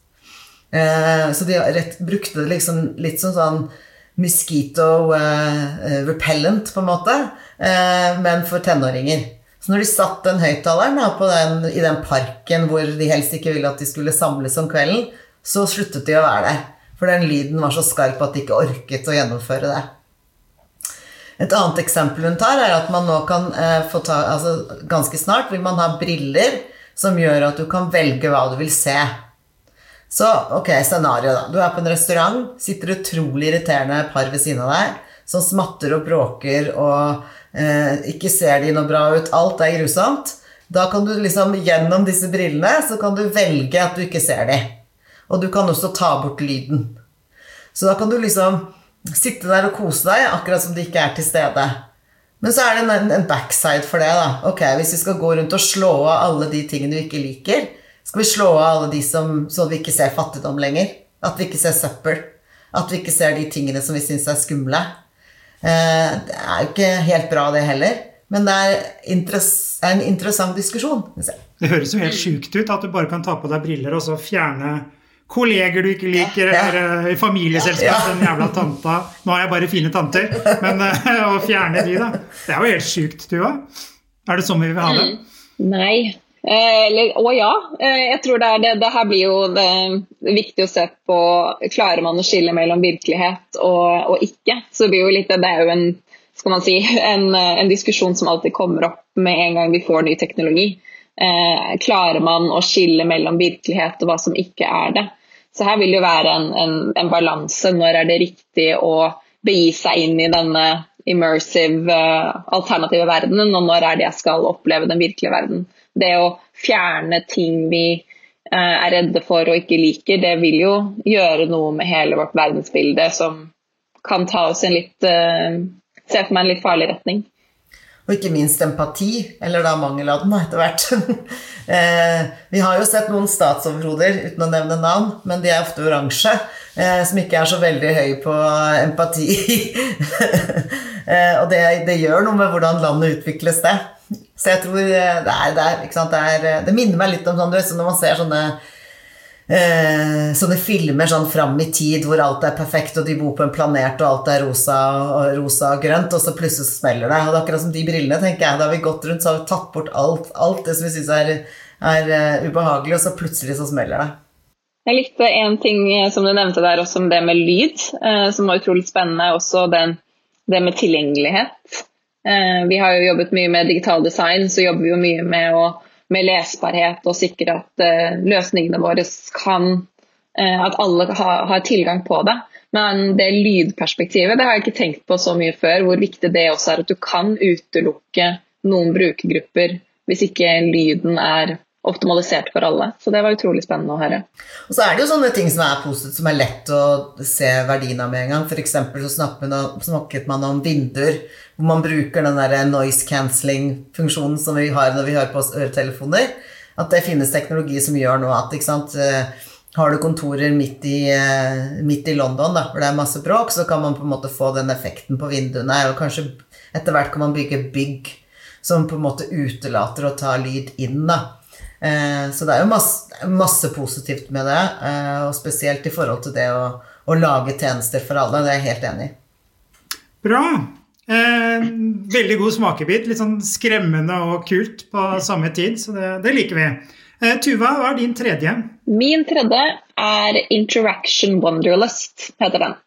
Eh, så de rett, brukte det liksom litt som sånn mosquito eh, repellent, på en måte, eh, men for tenåringer. Så når de satt den høyttaleren i den parken hvor de helst ikke ville at de skulle samles om kvelden, så sluttet de å være der. For den lyden var så skarp at de ikke orket å gjennomføre det. Et annet eksempel hun tar, er at man nå kan eh, få ta altså Ganske snart vil man ha briller som gjør at du kan velge hva du vil se. Så ok, scenario, da. Du er på en restaurant, sitter utrolig irriterende par ved siden av deg som smatter og bråker og ikke ser de noe bra ut. Alt er grusomt. Da kan du liksom gjennom disse brillene så kan du velge at du ikke ser de. Og du kan også ta bort lyden. Så da kan du liksom sitte der og kose deg akkurat som de ikke er til stede. Men så er det en, en backside for det. da. Ok, Hvis vi skal gå rundt og slå av alle de tingene vi ikke liker, skal vi slå av alle de som, så vi ikke ser fattigdom lenger. At vi ikke ser søppel. At vi ikke ser de tingene som vi syns er skumle. Eh, det er jo ikke helt bra, det heller. Men det er en interessant diskusjon. Det høres jo helt sjukt ut at du bare kan ta på deg briller og så fjerne kolleger du ikke liker, ja, ja. eller i familieselskap, den jævla tanta Nå har jeg bare fine tanter, men eh, å fjerne de, da. Det er jo helt sjukt, Tuva. Er det sånn vi vil ha det? Mm. Nei, Eh, eller, og ja, eh, jeg tror det, er det, det her blir jo det, det viktig å se på Klarer man å skille mellom virkelighet og, og ikke? Så det blir jo litt, det er jo en, skal man si, en, en, diskusjon som alltid kommer opp med en gang vi får ny teknologi. eh, klarer man å skille mellom virkelighet og hva som ikke er det. Så her vil det jo være en, en, en balanse. Når er det riktig å begi seg inn i denne immersive, uh, alternative verdenen, og når er det jeg skal oppleve den virkelige verden. Det å fjerne ting vi uh, er redde for og ikke liker, det vil jo gjøre noe med hele vårt verdensbilde som kan ta oss en litt uh, Se for meg en litt farlig retning. Og ikke minst empati, eller da mangel av den etter hvert. [laughs] eh, vi har jo sett noen statsoverhoder, uten å nevne navn, men de er ofte oransje, eh, som ikke er så veldig høy på empati. [laughs] eh, og det, det, gjør noe med hvordan landet utvikles, det. Så jeg tror eh, det er, det, er, det, er, eh, det minner meg litt om sånn, når man ser sånne eh, sånne filmer sånn fram i tid hvor alt er perfekt, og de bor på en planet, og alt er rosa og, rosa og grønt, og så plutselig smeller det. Og det er akkurat som de brillene, tenker jeg. Da har vi gått rundt, så har vi tatt bort alt, alt det som vi syns er, er uh, ubehagelig, og så plutselig så smeller det. Jeg likte en ting som du nevnte der, også om det med lyd, eh, som var utrolig spennende. Også den, det med tilgjengelighet. Eh, vi har jo jobbet mye med digital design, så jobber vi jo mye med å med lesbarhet og sikre at uh, løsningene våre kan uh, At alle har, tilgang på det. Men det lydperspektivet det har jeg ikke tenkt på så mye før, hvor viktig det også er at du kan utelukke noen brukergrupper hvis ikke lyden er optimalisert for alle. Så det var utrolig spennende å høre. Og så er det jo sånne ting som er positivt, som er lett å se verdien av med en gang. F.eks. så snakket man om vinduer, hvor man bruker den der noise cancelling-funksjonen som vi har når vi hører på oss øretelefoner. At det finnes teknologi som gjør noe at ikke sant, eh, har du kontorer midt i, eh, midt i London da, hvor det er masse bråk, så kan man på en måte få den effekten på vinduene. Og kanskje etter hvert kan man bygge bygg som på en måte utelater å ta lyd inn. da. Eh, så det er jo masse, masse positivt med det, eh, og spesielt i forhold til det å, å, lage tjenester for alle. Det er jeg helt enig i. Bra. Eh, veldig god smakebit. Litt sånn skremmende og kult på samme tid, så det, det liker vi. Eh, Tuva, hva er din tredje? Min tredje er Interaction Wonderlust, heter den.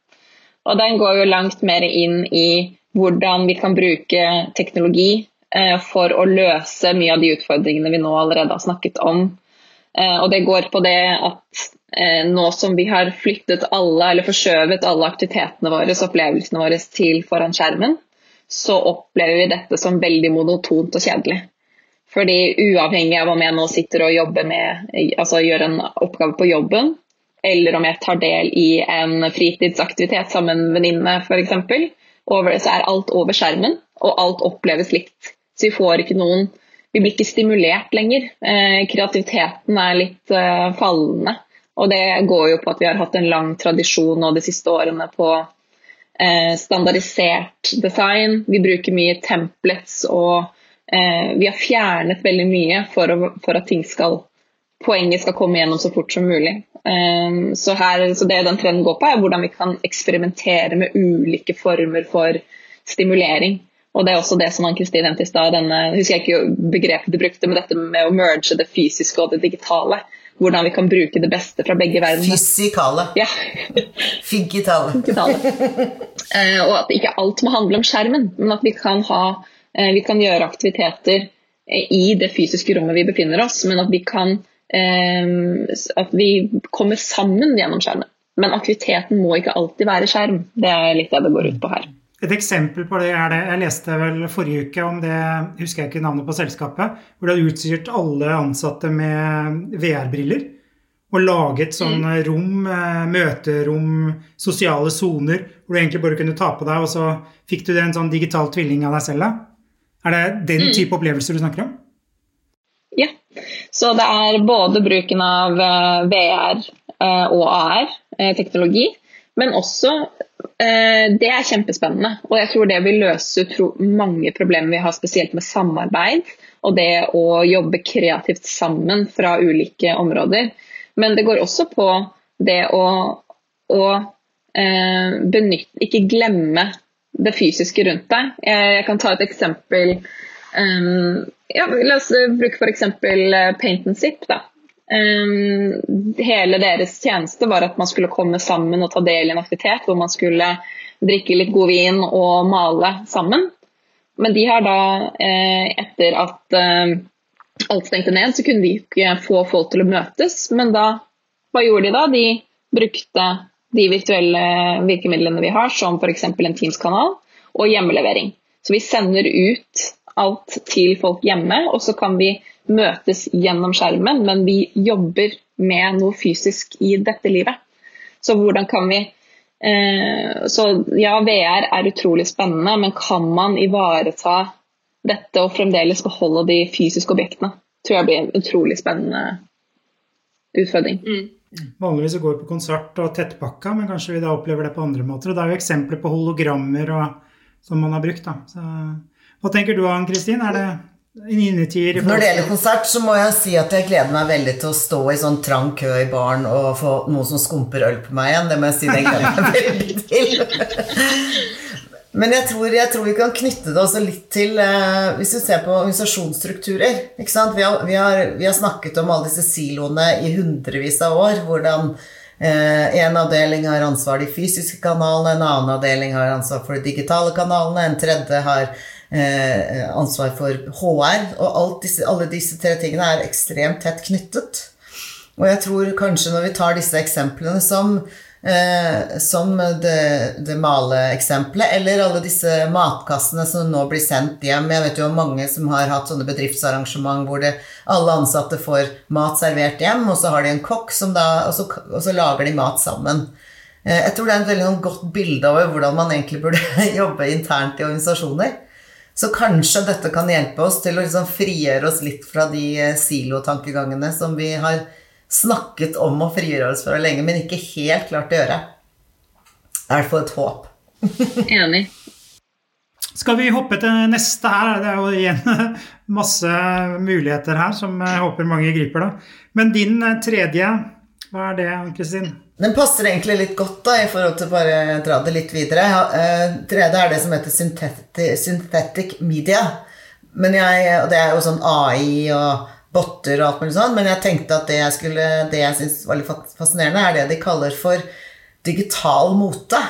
Og den går jo langt mer inn i hvordan vi kan bruke teknologi for å løse mye av de utfordringene vi nå allerede har snakket om. Eh, og det går på det at eh, nå som vi har flyttet alle, eller forskjøvet alle aktivitetene våre, opplevelsene våre til foran skjermen, så opplever vi dette som veldig monotont og kjedelig. Fordi uavhengig av om jeg nå sitter og jobber med, altså gjør en oppgave på jobben, eller om jeg tar del i en fritidsaktivitet sammen med en venninne f.eks., så er alt over skjermen, og alt oppleves likt. Så vi får ikke noen Vi blir ikke stimulert lenger. Eh, kreativiteten er litt eh, fallende. Og det går jo på at vi har hatt en lang tradisjon nå de siste årene på eh, standardisert design. Vi bruker mye templates og vi har fjernet veldig mye for, at ting skal poenget skal komme gjennom så fort som mulig. Så, her, så, det den trenden går på, er hvordan vi kan eksperimentere med ulike former for stimulering. Og det er også det som Ann-Kristin nevnte i stad, husker jeg ikke begrepet du brukte, men dette med å merge det fysiske og det digitale. Hvordan vi kan bruke det beste fra begge verdener. Fysikale. Ja. [laughs] Figitale. eh, og at ikke alt må handle om skjermen, men at vi kan, ha, eh, vi kan gjøre aktiviteter eh, i det fysiske rommet vi befinner oss, men at vi kan eh, at vi kommer sammen gjennom skjermen. Men aktiviteten må ikke alltid være skjerm. Det er litt det det går ut på her. Et eksempel på det er det jeg leste vel forrige uke om det, husker jeg ikke navnet på selskapet, hvor de hadde utstyrt alle ansatte med VR-briller. Og laget sånn mm. rom, eh, møterom, sosiale soner, hvor du egentlig bare kunne ta på deg, og så fikk du det en sånn digital tvilling av deg selv. Da. Er det den mm. type opplevelser du snakker om? Ja. Så det er både bruken av eh, VR eh, og AR-teknologi, men også Det er kjempespennende. Og jeg tror det vil løse mange problemer vi har, spesielt med samarbeid og det å jobbe kreativt sammen fra ulike områder. Men det går også på det å, å eh, benytte Ikke glemme det fysiske rundt deg. Jeg, kan ta et eksempel. Um, ja, la oss bruke f.eks. Eh, paint and zip. Da. Um, hele deres tjeneste var at man skulle komme sammen og ta del i en aktivitet hvor man skulle drikke litt god vin og male sammen. Men de har da, eh, etter at eh, alt stengte ned, så kunne de ikke få folk til å møtes. Men da, hva gjorde de da? De brukte de virtuelle virkemidlene vi har, som f.eks. en Teams-kanal og hjemmelevering. Så vi sender ut alt til folk hjemme, og så kan vi møtes gjennom skjermen, men vi jobber med noe fysisk i dette livet. Så hvordan kan vi eh, Så ja, VR er utrolig spennende, men kan man ivareta dette og fremdeles beholde de fysiske objektene? Tror jeg blir en utrolig spennende utfordring. Mm. Vanligvis går vi på konsert og tettpakka, men kanskje vi da opplever det på andre måter. Og det er jo eksempler på hologrammer og, som man har brukt. da. Så, hva tenker du Ann Kristin? Er det. Når det gjelder konsert, så må jeg si at jeg gleder meg veldig til å stå i sånn trang kø i baren og få noen som skumper øl på meg igjen. Det må jeg si det gleder jeg meg veldig [laughs] til. Men jeg tror, jeg tror, vi kan knytte det også litt til eh, Hvis vi ser på organisasjonsstrukturer vi har, vi, har, vi, har, snakket om alle disse siloene i hundrevis av år. Hvordan eh, en avdeling har ansvar for de fysiske kanalene, en annen avdeling har ansvar for de digitale kanalene, en tredje har ansvar for HR. Og disse, alle disse tre tingene er ekstremt tett knyttet. Og jeg tror kanskje når vi tar disse eksemplene som, eh, som det, det maleeksempelet, eller alle disse matkassene som nå blir sendt hjem Jeg vet jo om mange som har hatt sånne bedriftsarrangement hvor det, alle ansatte får mat servert hjem, og så har de en kokk, da, og, så, og så lager de mat sammen. Eh, jeg tror det er et veldig sånn godt bilde over hvordan man egentlig burde [laughs] jobbe internt i organisasjoner. Så kanskje dette kan hjelpe oss til å liksom frigjøre oss litt fra de eh, silotankegangene som vi har snakket om å frigjøre oss fra lenge, men ikke helt klart å gjøre. Det er i hvert fall et håp. [laughs] Enig. Skal vi hoppe til neste her? Det er jo igjen [laughs] masse muligheter her som jeg håper mange griper. da. Men din eh, tredje, hva er det, Ann-Kristin? Den passer egentlig litt godt da, i forhold til bare dra det litt videre. Uh, tredje er det som heter synthetic, synthetic media. Jeg, og det er jo sånn AI og botter og alt mulig sånn, men jeg tenkte at det jeg, skulle, det jeg syns var litt fascinerende, er det de kaller for digital mote.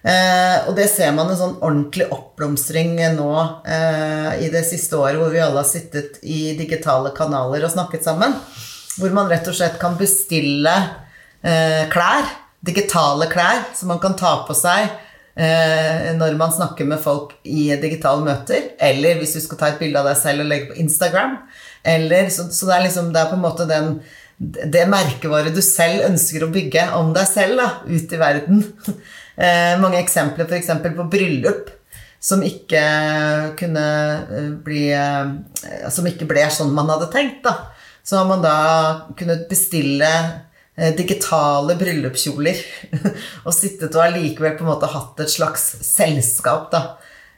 Eh, og det ser man en sånn ordentlig oppblomstring nå eh, i det siste året, hvor vi alle har sittet i digitale kanaler og snakket sammen. Hvor man rett og slett kan bestille eh, klær. Digitale klær som man kan ta på seg eh, når man snakker med folk i digitale møter. Eller hvis du skal ta et bilde av deg selv og legge på Instagram. Eller, så, så det, er liksom, det er på en måte den, det merkevaret du selv ønsker å bygge om deg selv da, ut i verden. [laughs] Eh, mange eksempler f.eks. på bryllup som ikke kunne eh, bli eh, Som ikke ble sånn man hadde tenkt. da. Så har man da kunnet bestille digitale bryllupskjoler. [laughs] og sittet og allikevel på en måte hatt et slags selskap, da.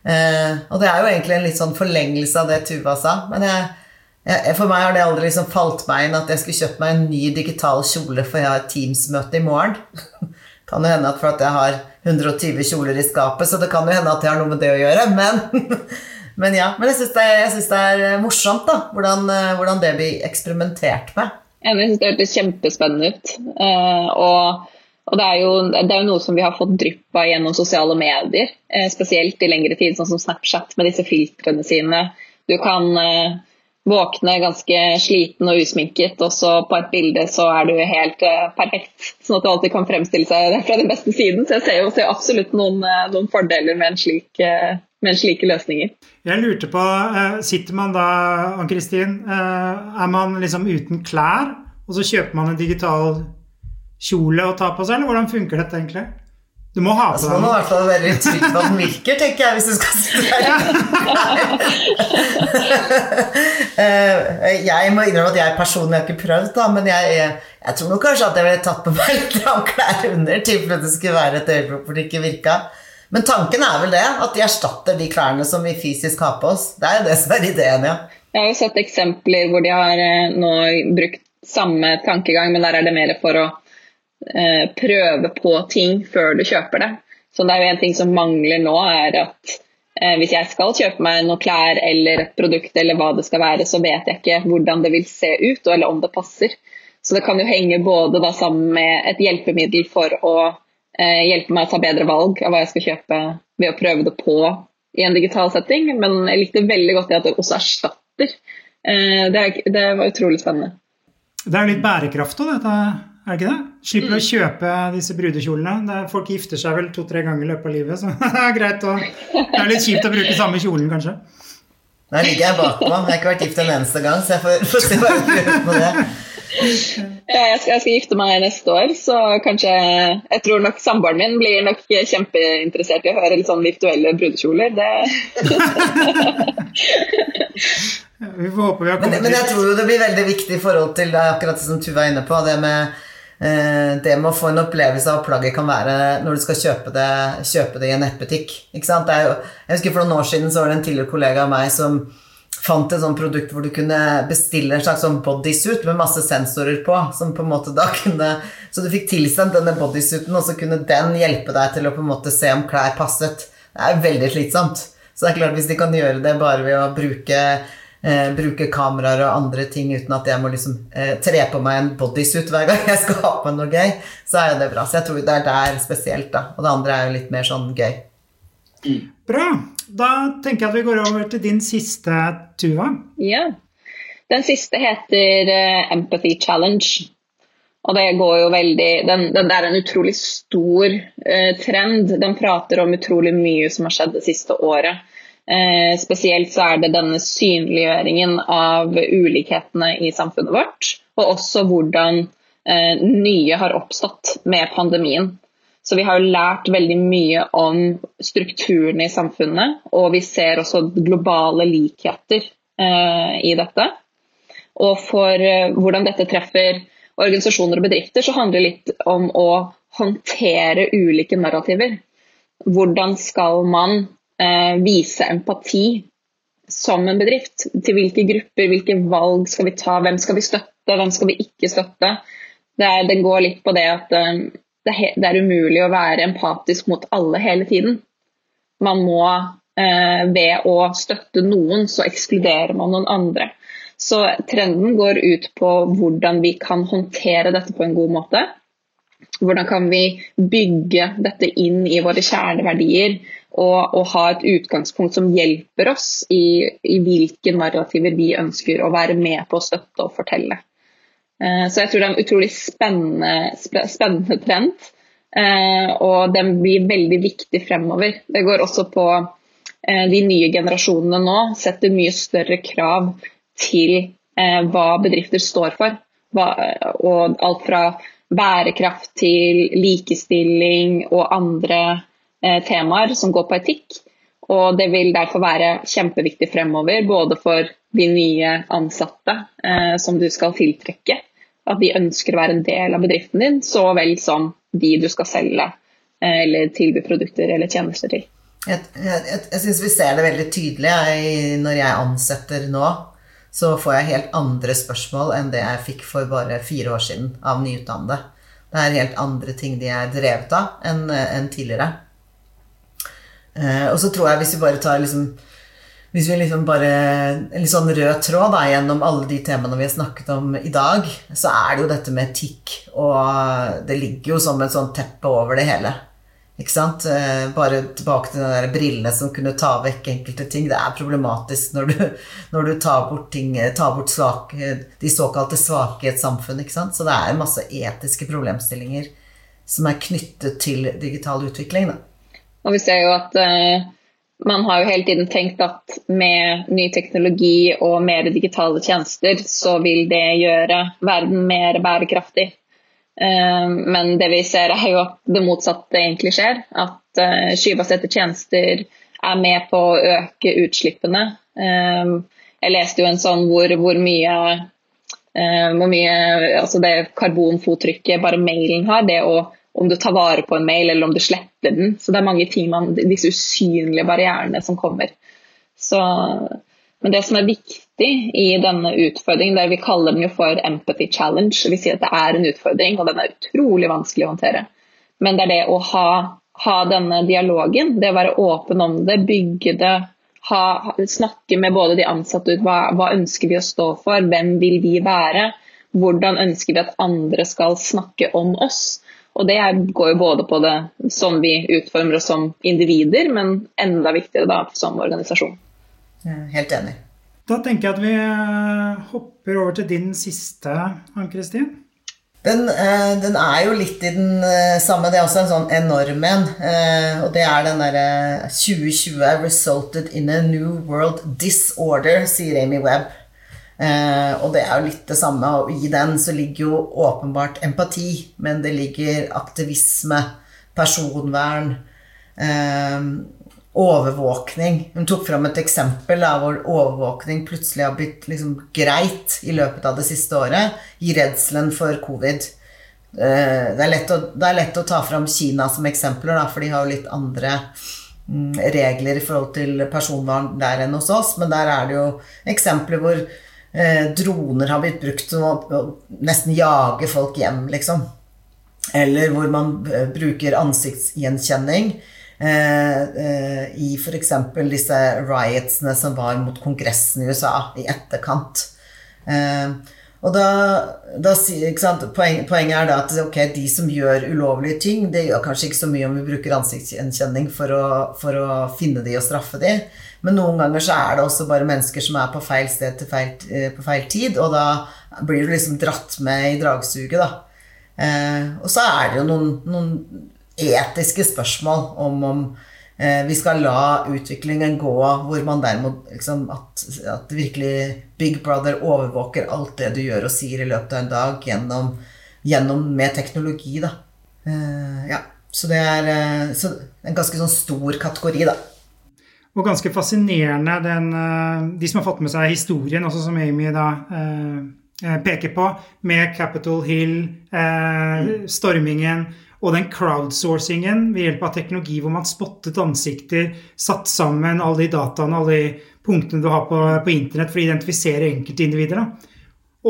Eh, og det er jo egentlig en litt sånn forlengelse av det Tuva sa. Men jeg, jeg, for meg har det aldri liksom falt meg inn at jeg skulle kjøpt meg en ny digital kjole for jeg har et Teams-møte i morgen. [laughs] kan jo hende at for at jeg har 120 kjoler i skapet, så det kan jo hende at jeg har noe med det å gjøre. Men, [laughs] men ja, men jeg syns det, det, er morsomt da, hvordan, eh, hvordan det blir eksperimentert med. Jeg synes det hørtes kjempespennende ut. Uh, og, og det, er jo, det, er jo, noe som vi har fått drypp av gjennom sosiale medier, uh, spesielt i lengre tid, sånn som Snapchat med disse filtrene sine. Du kan uh, våkne ganske sliten og usminket, og så på et bilde så er du helt perfekt. Sånn at du alltid kan fremstille seg fra den beste siden. Så jeg ser jo, absolutt noen, noen fordeler med en slik med slike løsninger. Jeg lurte på, eh, Sitter man da, Ann-Kristin, eh, er man liksom uten klær, og så kjøper man en digital kjole å ta på seg, eller hvordan funker dette egentlig? Du må ha på altså, deg Man må i hvert fall være litt trygg på at den virker, tenker jeg, hvis du skal sitte der. [laughs] Eh, jeg må innrømme at jeg personlig har ikke prøvd, da, men jeg, jeg, tror nok kanskje at jeg ville tatt på meg litt klær under, i tilfelle det skulle være et øyeblikk hvor det ikke virka. Men tanken er vel det, at de erstatter de klærne som vi fysisk har på oss. Det er jo det som er ideen, ja. Jeg har jo sett eksempler hvor de har eh, nå brukt samme tankegang, men der er det mer for å eh, prøve på ting før du kjøper det. Så det er jo en ting som mangler nå, er at eh, hvis jeg skal kjøpe meg noen klær eller et produkt eller hva det skal være, så vet jeg ikke hvordan det vil se ut, eller om det passer. Så det kan jo henge både da sammen med et hjelpemiddel for å eh, hjelpe meg å ta bedre valg av hva jeg skal kjøpe ved å prøve det på i en digital setting. Men jeg likte veldig godt det at det også erstatter Eh, det, er, det var utrolig spennende. Det er jo litt bærekraft òg, dette, er det ikke det? Slipper mm. å kjøpe disse brudekjolene. Folk gifter seg vel to-tre ganger i løpet av livet, så [laughs] det er greit å Det er litt kjipt å bruke samme kjolen, kanskje. Nå ligger jeg bakpå. Jeg har ikke vært gift en eneste gang, så jeg får, får se hva jeg gjør med det. Jeg skal, jeg skal, gifte meg neste år, så kanskje Jeg tror nok samboeren min blir nok kjempeinteressert i å høre litt sånn virtuelle brudekjoler. Det [laughs] Vi får håpe vi har kommet men, men jeg tror jo det blir veldig viktig i forhold til det akkurat det som Tuva er inne på. Det med, eh, det med å få en opplevelse av plagget kan være når du skal kjøpe det, kjøpe det i en nettbutikk. Ikke sant? Jo, jeg husker For noen år siden så var det en tidligere kollega av meg som fant et sånt produkt hvor du kunne bestille en slags sånn bodysuit med masse sensorer på. som på en måte da kunne, Så du fikk tilsendt denne bodysuiten, og så kunne den hjelpe deg til å på en måte se om klær passet. Det er veldig slitsomt. Så det er klart hvis de kan gjøre det bare ved å bruke eh, bruke kameraer og andre ting uten at jeg må liksom eh, tre på meg en bodysuit hver gang jeg skal ha på noe gøy, så er det bra. Så jeg tror det er der spesielt, da. Og det andre er jo litt mer sånn gøy. Bra. Da tenker jeg at vi går over til din siste, Tuva. Ja. Den siste heter uh, Empathy Challenge. Og det går jo veldig den, den, Det er en utrolig stor uh, trend. Den prater om utrolig mye som har skjedd det siste året. Eh, spesielt så er det denne synliggjøringen av ulikhetene i samfunnet vårt, og også hvordan eh, nye har oppstått med pandemien. Så vi har jo lært veldig mye om strukturene i samfunnet, og vi ser også globale likheter eh, i dette. Og for eh, hvordan dette treffer organisasjoner og bedrifter, så handler det litt om å håndtere ulike narrativer. Hvordan skal man eh, vise empati som en bedrift. Til hvilke grupper, hvilke valg skal vi ta, hvem skal vi støtte, hvem skal vi ikke støtte. Det, det går litt på det at eh, det, det, er umulig å være empatisk mot alle hele tiden. Man må eh, ved å støtte noen, så ekskluderer man noen andre. Så trenden går ut på hvordan vi kan håndtere dette på en god måte. Hvordan kan vi bygge dette inn i våre kjerneverdier og, og ha et utgangspunkt som hjelper oss i, i, hvilke narrativer vi ønsker å være med på å støtte og fortelle. Eh, så jeg tror det er en utrolig spennende, spennende trend, eh, og den blir veldig viktig fremover. Det går også på eh, de nye generasjonene nå setter mye større krav til hva bedrifter står for. og alt fra bærekraft til likestilling og andre temaer som går på etikk. Og det vil derfor være kjempeviktig fremover, både for de nye ansatte som du skal tiltrekke, at de ønsker å være en del av bedriften din, så vel som de du skal selge eh, eller tilby produkter eller tjenester til. Jeg, jeg, jeg syns vi ser det veldig tydelig jeg, når jeg ansetter nå. Så får jeg helt andre spørsmål enn det jeg fikk for bare fire år siden av nyutdannede. Det er helt andre ting de er drevet av enn, enn tidligere. Eh, og så tror jeg hvis vi bare tar liksom hvis vi liksom bare En litt sånn rød tråd da, gjennom alle de temaene vi har snakket om i dag, så er det jo dette med etikk. Og det ligger jo som et sånt teppe over det hele. Ikke sant? Eh, bare tilbake til de der brillene som kunne ta vekk enkelte ting. Det er problematisk når du, når du tar bort, ting, tar bort svake, de såkalte svake i et samfunn. Ikke sant? Så det er masse etiske problemstillinger som er knyttet til digital utvikling. Da. Og vi ser jo at uh, man har jo hele tiden tenkt at med ny teknologi og mer digitale tjenester, så vil det gjøre verden mer bærekraftig. Uh, men det vi ser er jo at det motsatte egentlig skjer. At uh, skybaserte tjenester er med på å øke utslippene. jeg leste jo en sånn hvor, hvor mye hvor mye altså det karbonfottrykket bare mailen har, det å om du tar vare på en mail eller om du sletter den. Så det er mange ting man, disse usynlige barrierene som kommer. Så, men det som er viktig i denne utfordringen, det vi kaller den jo for empathy challenge. Vi sier at det er en utfordring, og den er utrolig vanskelig å håndtere. Men det er det å ha, ha denne dialogen, det å være åpen om det, bygge det, ha, snakke med både de ansatte ut hva, hva ønsker vi å stå for, hvem vil vi være, hvordan ønsker vi at andre skal snakke om oss. Og det går jo både på det som vi utformer oss som individer, men enda viktigere da som organisasjon. Helt enig. Da tenker jeg at vi eh, hopper over til din siste, Ann-Kristin. Den, eh, den, er jo litt i den eh, samme. Det er også en sånn enorm en. Eh, og det er den derre 2020 resulted in a new world disorder, sier Amy Webb. Eh, og det er jo litt det samme. Og i den så ligger jo åpenbart empati, men det ligger aktivisme, personvern. Eh, overvåkning. Hun tok fram et eksempel da, hvor overvåkning plutselig har blitt liksom greit i løpet av det siste året i redselen for covid. Eh, det er å, er lett å ta fram Kina som eksempler, da, for de har jo litt andre mm, regler i forhold til personvern der enn hos oss, men der er det jo eksempler hvor droner har blitt brukt til å nesten jage folk hjem, liksom. Eller hvor man eh, bruker ansiktsgjenkjenning Eh, eh, i f.eks. disse riotsene som var mot Kongressen i USA i etterkant. Eh, og da, da Poen, Poenget er da at okay, de som gjør ulovlige ting, det gjør kanskje ikke så mye om vi bruker ansiktsgjenkjenning for å, for å finne de og straffe de, men noen ganger så er det også bare mennesker som er på feil sted til feil, på feil tid, og da blir du liksom dratt med i dragsuget, da. Eh, og så er det jo noen, noen etiske spørsmål om om eh, vi skal la utviklingen gå hvor man derimot liksom, at, at, virkelig Big Brother overvåker alt det du gjør og sier i løpet av en dag gjennom, gjennom med teknologi, da. Uh, ja. Så det er eh, så en ganske sånn stor kategori, da. Og ganske fascinerende den, eh, de som har fått med seg historien, også som Amy da eh, eh, peker på, med Capitol Hill, mm. stormingen og den crowdsourcingen ved hjelp av teknologi hvor man spottet ansikter, satt sammen alle de dataene, alle de punktene du har på, på internett for å identifisere enkeltindivider. Da.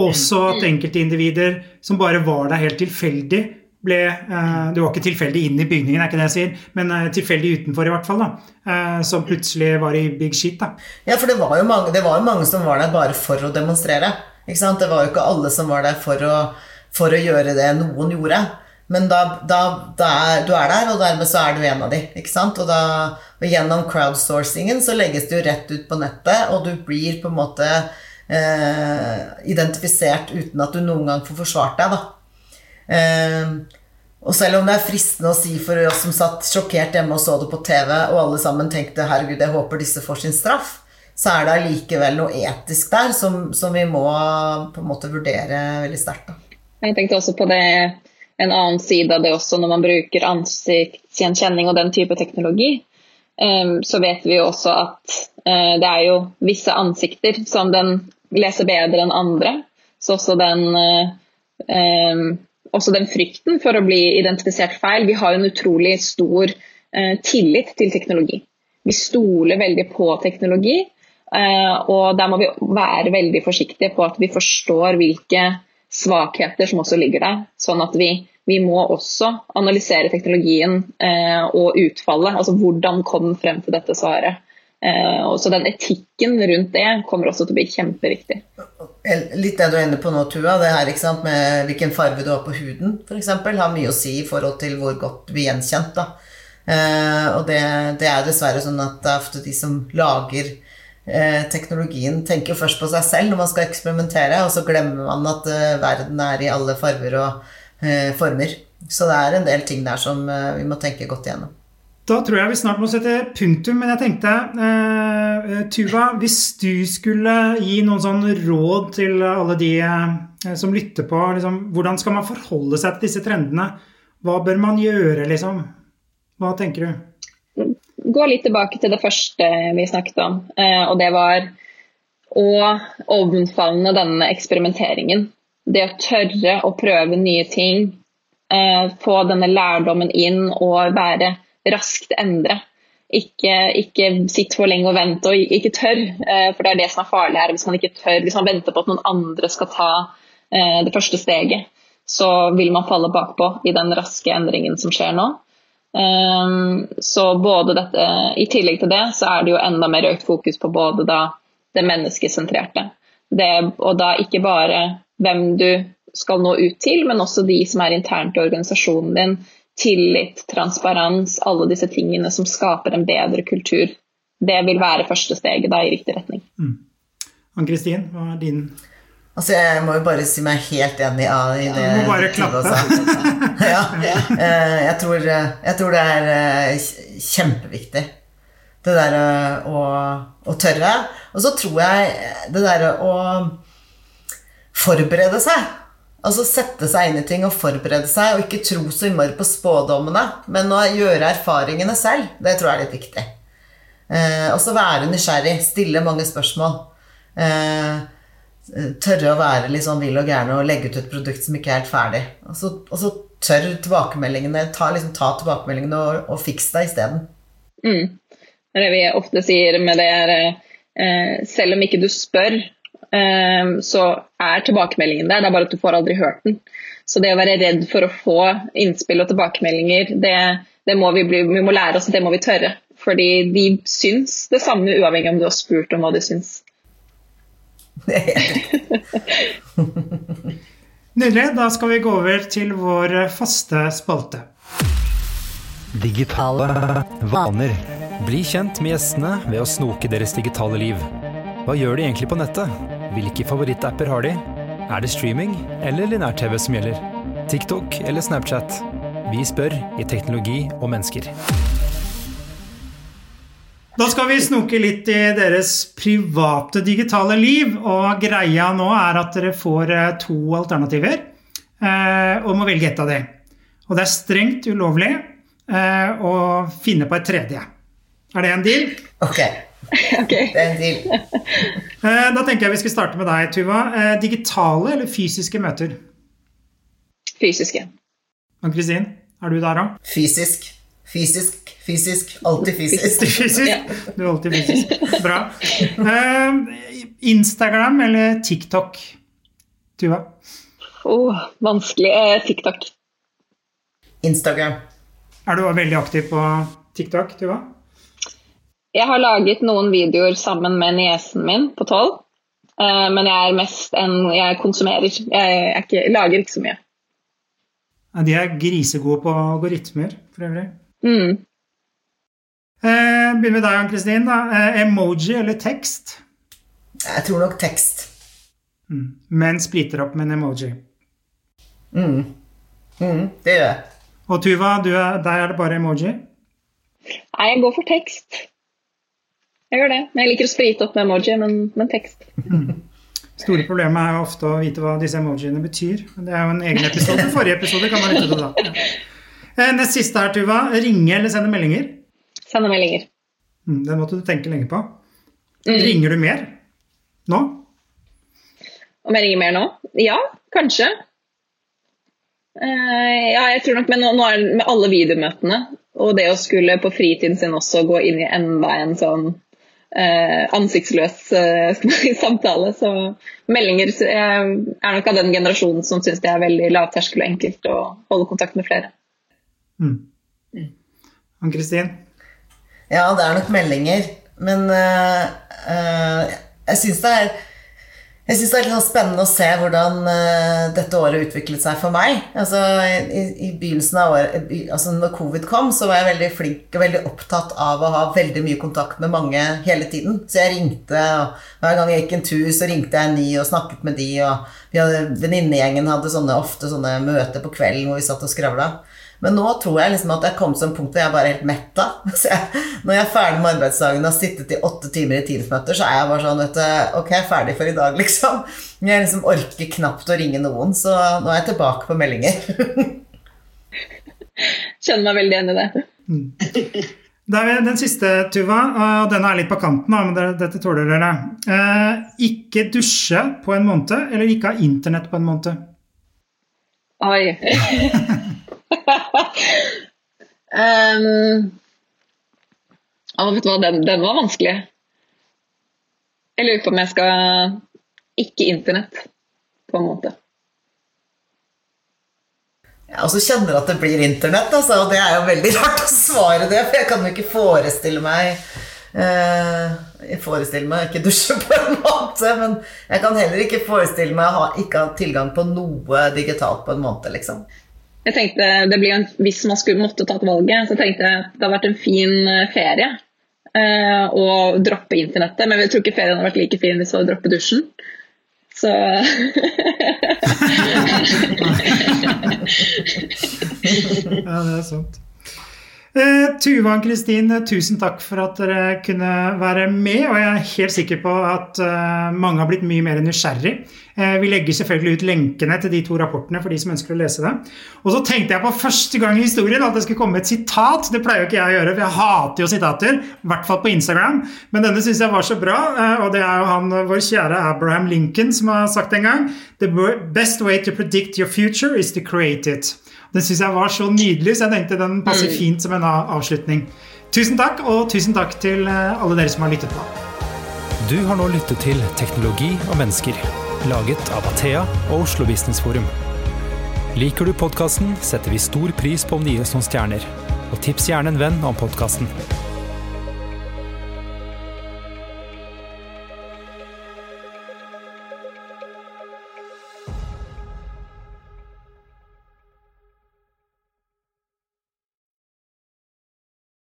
Også at enkeltindivider som bare var der helt tilfeldig, ble eh, Du var ikke tilfeldig inn i bygningen, er ikke det jeg sier, men eh, tilfeldig utenfor, i hvert fall. da, eh, Som plutselig var i big shit. da. Ja, for det var, jo mange, det var jo mange som var der bare for å demonstrere. ikke sant? Det var jo ikke alle som var der for å, for å gjøre det noen gjorde. Men da, da, da er, du er der, og dermed så er du en av de. ikke sant? Og, da, og gjennom crowdsourcingen så legges det jo rett ut på nettet, og du blir på en måte eh, identifisert uten at du noen gang får forsvart deg. da. Eh, og selv om det er fristende å si for oss som satt sjokkert hjemme og så det på TV, og alle sammen tenkte 'herregud, jeg håper disse får sin straff', så er det allikevel noe etisk der som, som, vi må på en måte vurdere veldig sterkt. Jeg tenkte også på det en annen side av det også når man bruker ansiktsgjenkjenning og den type teknologi. Ehm, så vet vi også at eh, det er jo visse ansikter som den leser bedre enn andre. Så også den, eh, også den frykten for å bli identifisert feil. Vi har en utrolig stor eh, tillit til teknologi. Vi stoler veldig på teknologi, og der må vi være veldig forsiktige på at vi forstår hvilke svakheter som også ligger der. Sånn at vi vi må også analysere teknologien eh, og utfallet. Altså hvordan kom den frem til dette svaret. Eh, så den etikken rundt det kommer også til å bli kjempeviktig. Litt det du er inne på nå, Tua, det her ikke sant, med hvilken farge du har på huden f.eks., har mye å si i forhold til hvor godt du blir gjenkjent. da. Eh, og det, det, er dessverre sånn at det er ofte de som lager eh, teknologien, tenker først på seg selv når man skal eksperimentere, og så glemmer man at eh, verden er i alle farger og former. Så det er en del ting der som eh, vi må tenke godt igjennom. Da tror jeg vi snart må sette punktum, men jeg tenkte eh, Tuva, hvis du skulle gi noen sånn råd til alle de eh, som lytter på, liksom, hvordan skal man forholde seg til disse trendene? Hva bør man gjøre, liksom? Hva tenker du? Gå litt tilbake til det første vi snakket om, eh, og det var å omfavne denne eksperimenteringen det å tørre å prøve nye ting, eh, få denne lærdommen inn og være raskt endre. Ikke, ikke sitt for lenge og vente og ikke tør, eh, for det er det som er farlig her. Hvis man ikke tør, hvis man venter på at noen andre skal ta eh, det første steget, så vil man falle bakpå i den raske endringen som skjer nå. Så både dette, I tillegg til det så er det jo enda mer økt fokus på både da det menneskesentrerte. Det, og da ikke bare hvem du skal nå ut til, men også de som er internt i organisasjonen din. Tillit, transparens, alle disse tingene som skaper en bedre kultur. Det vil være første steget da i riktig retning. Mm. Ann-Kristin, hva er din Altså, jeg må jo bare si meg helt enig i det. Du må bare klappe. [laughs] ja. Eh, jeg tror, jeg tror det er eh, kjempeviktig. Det derre å, å tørre. Og så tror jeg det derre å forberede seg. Altså sette seg inn i ting og forberede seg, og ikke tro så innmari på spådommene, men å gjøre erfaringene selv. Det tror jeg er litt viktig. Eh, og så være nysgjerrig, stille mange spørsmål. Eh, tørre å være litt sånn vill og gæren og legge ut et produkt som ikke er helt ferdig. Og så, og så tør tilbakemeldingene, ta, liksom, ta tilbakemeldingene og, og fiks deg isteden. Mm. Det vi ofte sier med det, er eh, selv om ikke du spør, så er tilbakemeldingen der, det er bare at du får aldri hørt den. Så det å være redd for å få innspill og tilbakemeldinger, det, det må vi, bli, vi må lære oss det må vi tørre. Fordi de syns det samme uavhengig om du har spurt om hva de syns. [laughs] Nydelig. Da skal vi gå over til vår faste spalte. Digitale vaner. Bli kjent med gjestene ved å snoke deres digitale liv. Hva gjør de egentlig på nettet? Hvilke favorittapper har de? Er det streaming eller linær-TV som gjelder? TikTok eller Snapchat? Vi spør i Teknologi og mennesker. Da skal vi snoke litt i deres private digitale liv. Og greia nå er at dere får eh, to alternativer eh, og må velge ett av dem. Og det er strengt ulovlig eh, å finne på et tredje. Er det en deal? Ok. [laughs] okay. Det er en deal. [laughs] Eh, da tenker jeg vi skal starte med deg, Tuva. Eh, digitale eller fysiske møter? Fysiske. Og Kristin, er du der òg? Fysisk. Fysisk, fysisk. Alltid fysisk. Fysisk? Du er alltid fysisk. Bra. Eh, Instagram eller TikTok? Tuva? Oh, vanskelig. TikTok. Instagram. Er du veldig aktiv på TikTok, Tuva? Jeg har laget noen videoer sammen med niesen min på tolv. eh, men jeg er mest en Jeg konsumerer. Jeg, er ikke, jeg lager ikke så mye. Ja, de er grisegode på algoritmer, for øvrig. Mm. Eh, begynner med deg, Ann-Kristin. da. Eh, emoji eller tekst? Jeg tror nok tekst. Mm. Men spliter opp med en emoji. Mm. Mm, det gjør jeg. Og Tuva, du er, der er det bare emoji? Nei, jeg går for tekst. Jeg gjør det. Jeg liker å sprite opp med emoji, men, men tekst. Store problemet er jo ofte å vite hva disse emojiene betyr. Det er jo en egen episode. Forrige episode kan man lytte til da. Ja. Eh, Nest siste her, Tuva. Ringe eller sende meldinger? Sende meldinger. Mm, Den måtte du tenke lenge på. Mm. Ringer du mer nå? Om jeg ringer mer nå? Ja, kanskje. Uh, ja, jeg tror nok, men nå, nå er det med alle videomøtene og det å skulle på fritiden sin også gå inn i enda en sånn eh, ansiktsløs eh, [laughs] samtale. Så meldinger jeg er nok av den generasjonen som syns det er veldig lavterskel og enkelt å holde kontakt med flere. Mm. Ann-Kristin? Ja, det er nok meldinger. Men eh, øh, jeg syns det er jeg synes det er litt sånn spennende å se hvordan uh, dette året utviklet seg for meg. Altså, i, i begynnelsen av året, altså når covid kom, så var jeg veldig flink og veldig opptatt av å ha veldig mye kontakt med mange hele tiden. Så jeg ringte, og hver gang jeg gikk en tur, så ringte jeg en ny og snakket med de. Og venninnegjengen hadde sånne, ofte sånne møter på kvelden hvor vi satt og skravla. Men nå tror jeg liksom at jeg kom til en punkt hvor jeg bare er helt metta. [laughs] når jeg er ferdig med arbeidsdagen og har sittet i åtte timer i Teams-møter, så er jeg bare sånn vet du, Ok, jeg er ferdig for i dag, [laughs] liksom. Jeg liksom orker knapt å ringe noen, så nå er jeg tilbake på meldinger. [laughs] Kjenner meg veldig igjen i det. Da er den siste, Tuva, og den er litt på kanten, men dette tåler dere. Eh, ikke dusje på en måned, eller ikke ha internett på en måned? Oi. Um, vet du hva, den, den, var vanskelig. Jeg lurer på om jeg skal ikke internett på en måte. Jeg også kjenner at det blir internett, altså, og det er jo veldig [laughs] rart å svare det, for jeg kan jo ikke forestille meg eh, Jeg forestiller meg ikke dusje på en [laughs] måte, men jeg kan heller ikke forestille meg å ha, ikke ha tilgang på noe digitalt på en måned, liksom. Jeg tenkte, det blir en, Hvis man skulle måtte tatt valget, så tenkte jeg det hadde vært en fin eh, ferie. eh, å droppe internettet. Men jeg tror ikke ferien hadde vært like fin hvis vi hadde droppet dusjen. Så [laughs] Ja, det er sant. Eh, Tuva og Kristin, tusen takk for at dere kunne være med. Og jeg er helt sikker på at eh, mange har blitt mye mer nysgjerrig. Eh, vi legger selvfølgelig ut lenkene til de to rapportene for de som ønsker å lese det. Og så tenkte jeg på første gang i historien at det skulle komme et sitat. Det pleier jo ikke jeg å gjøre, for jeg hater jo sitater. I hvert fall på Instagram. Men denne syns jeg var så bra, eh, og det er jo han vår kjære Abraham Lincoln som har sagt en gang The best way to predict your future is to create it. Den syns jeg var så nydelig, så jeg tenkte den passer fint som en avslutning. Tusen takk, og tusen takk til eh, alle dere som har lyttet på. Du har nå lyttet til Teknologi og mennesker, laget av Athea og Oslo Business Forum. Liker du podkasten, setter vi stor pris på om du gir oss noen stjerner. Og tips gjerne en venn om podkasten.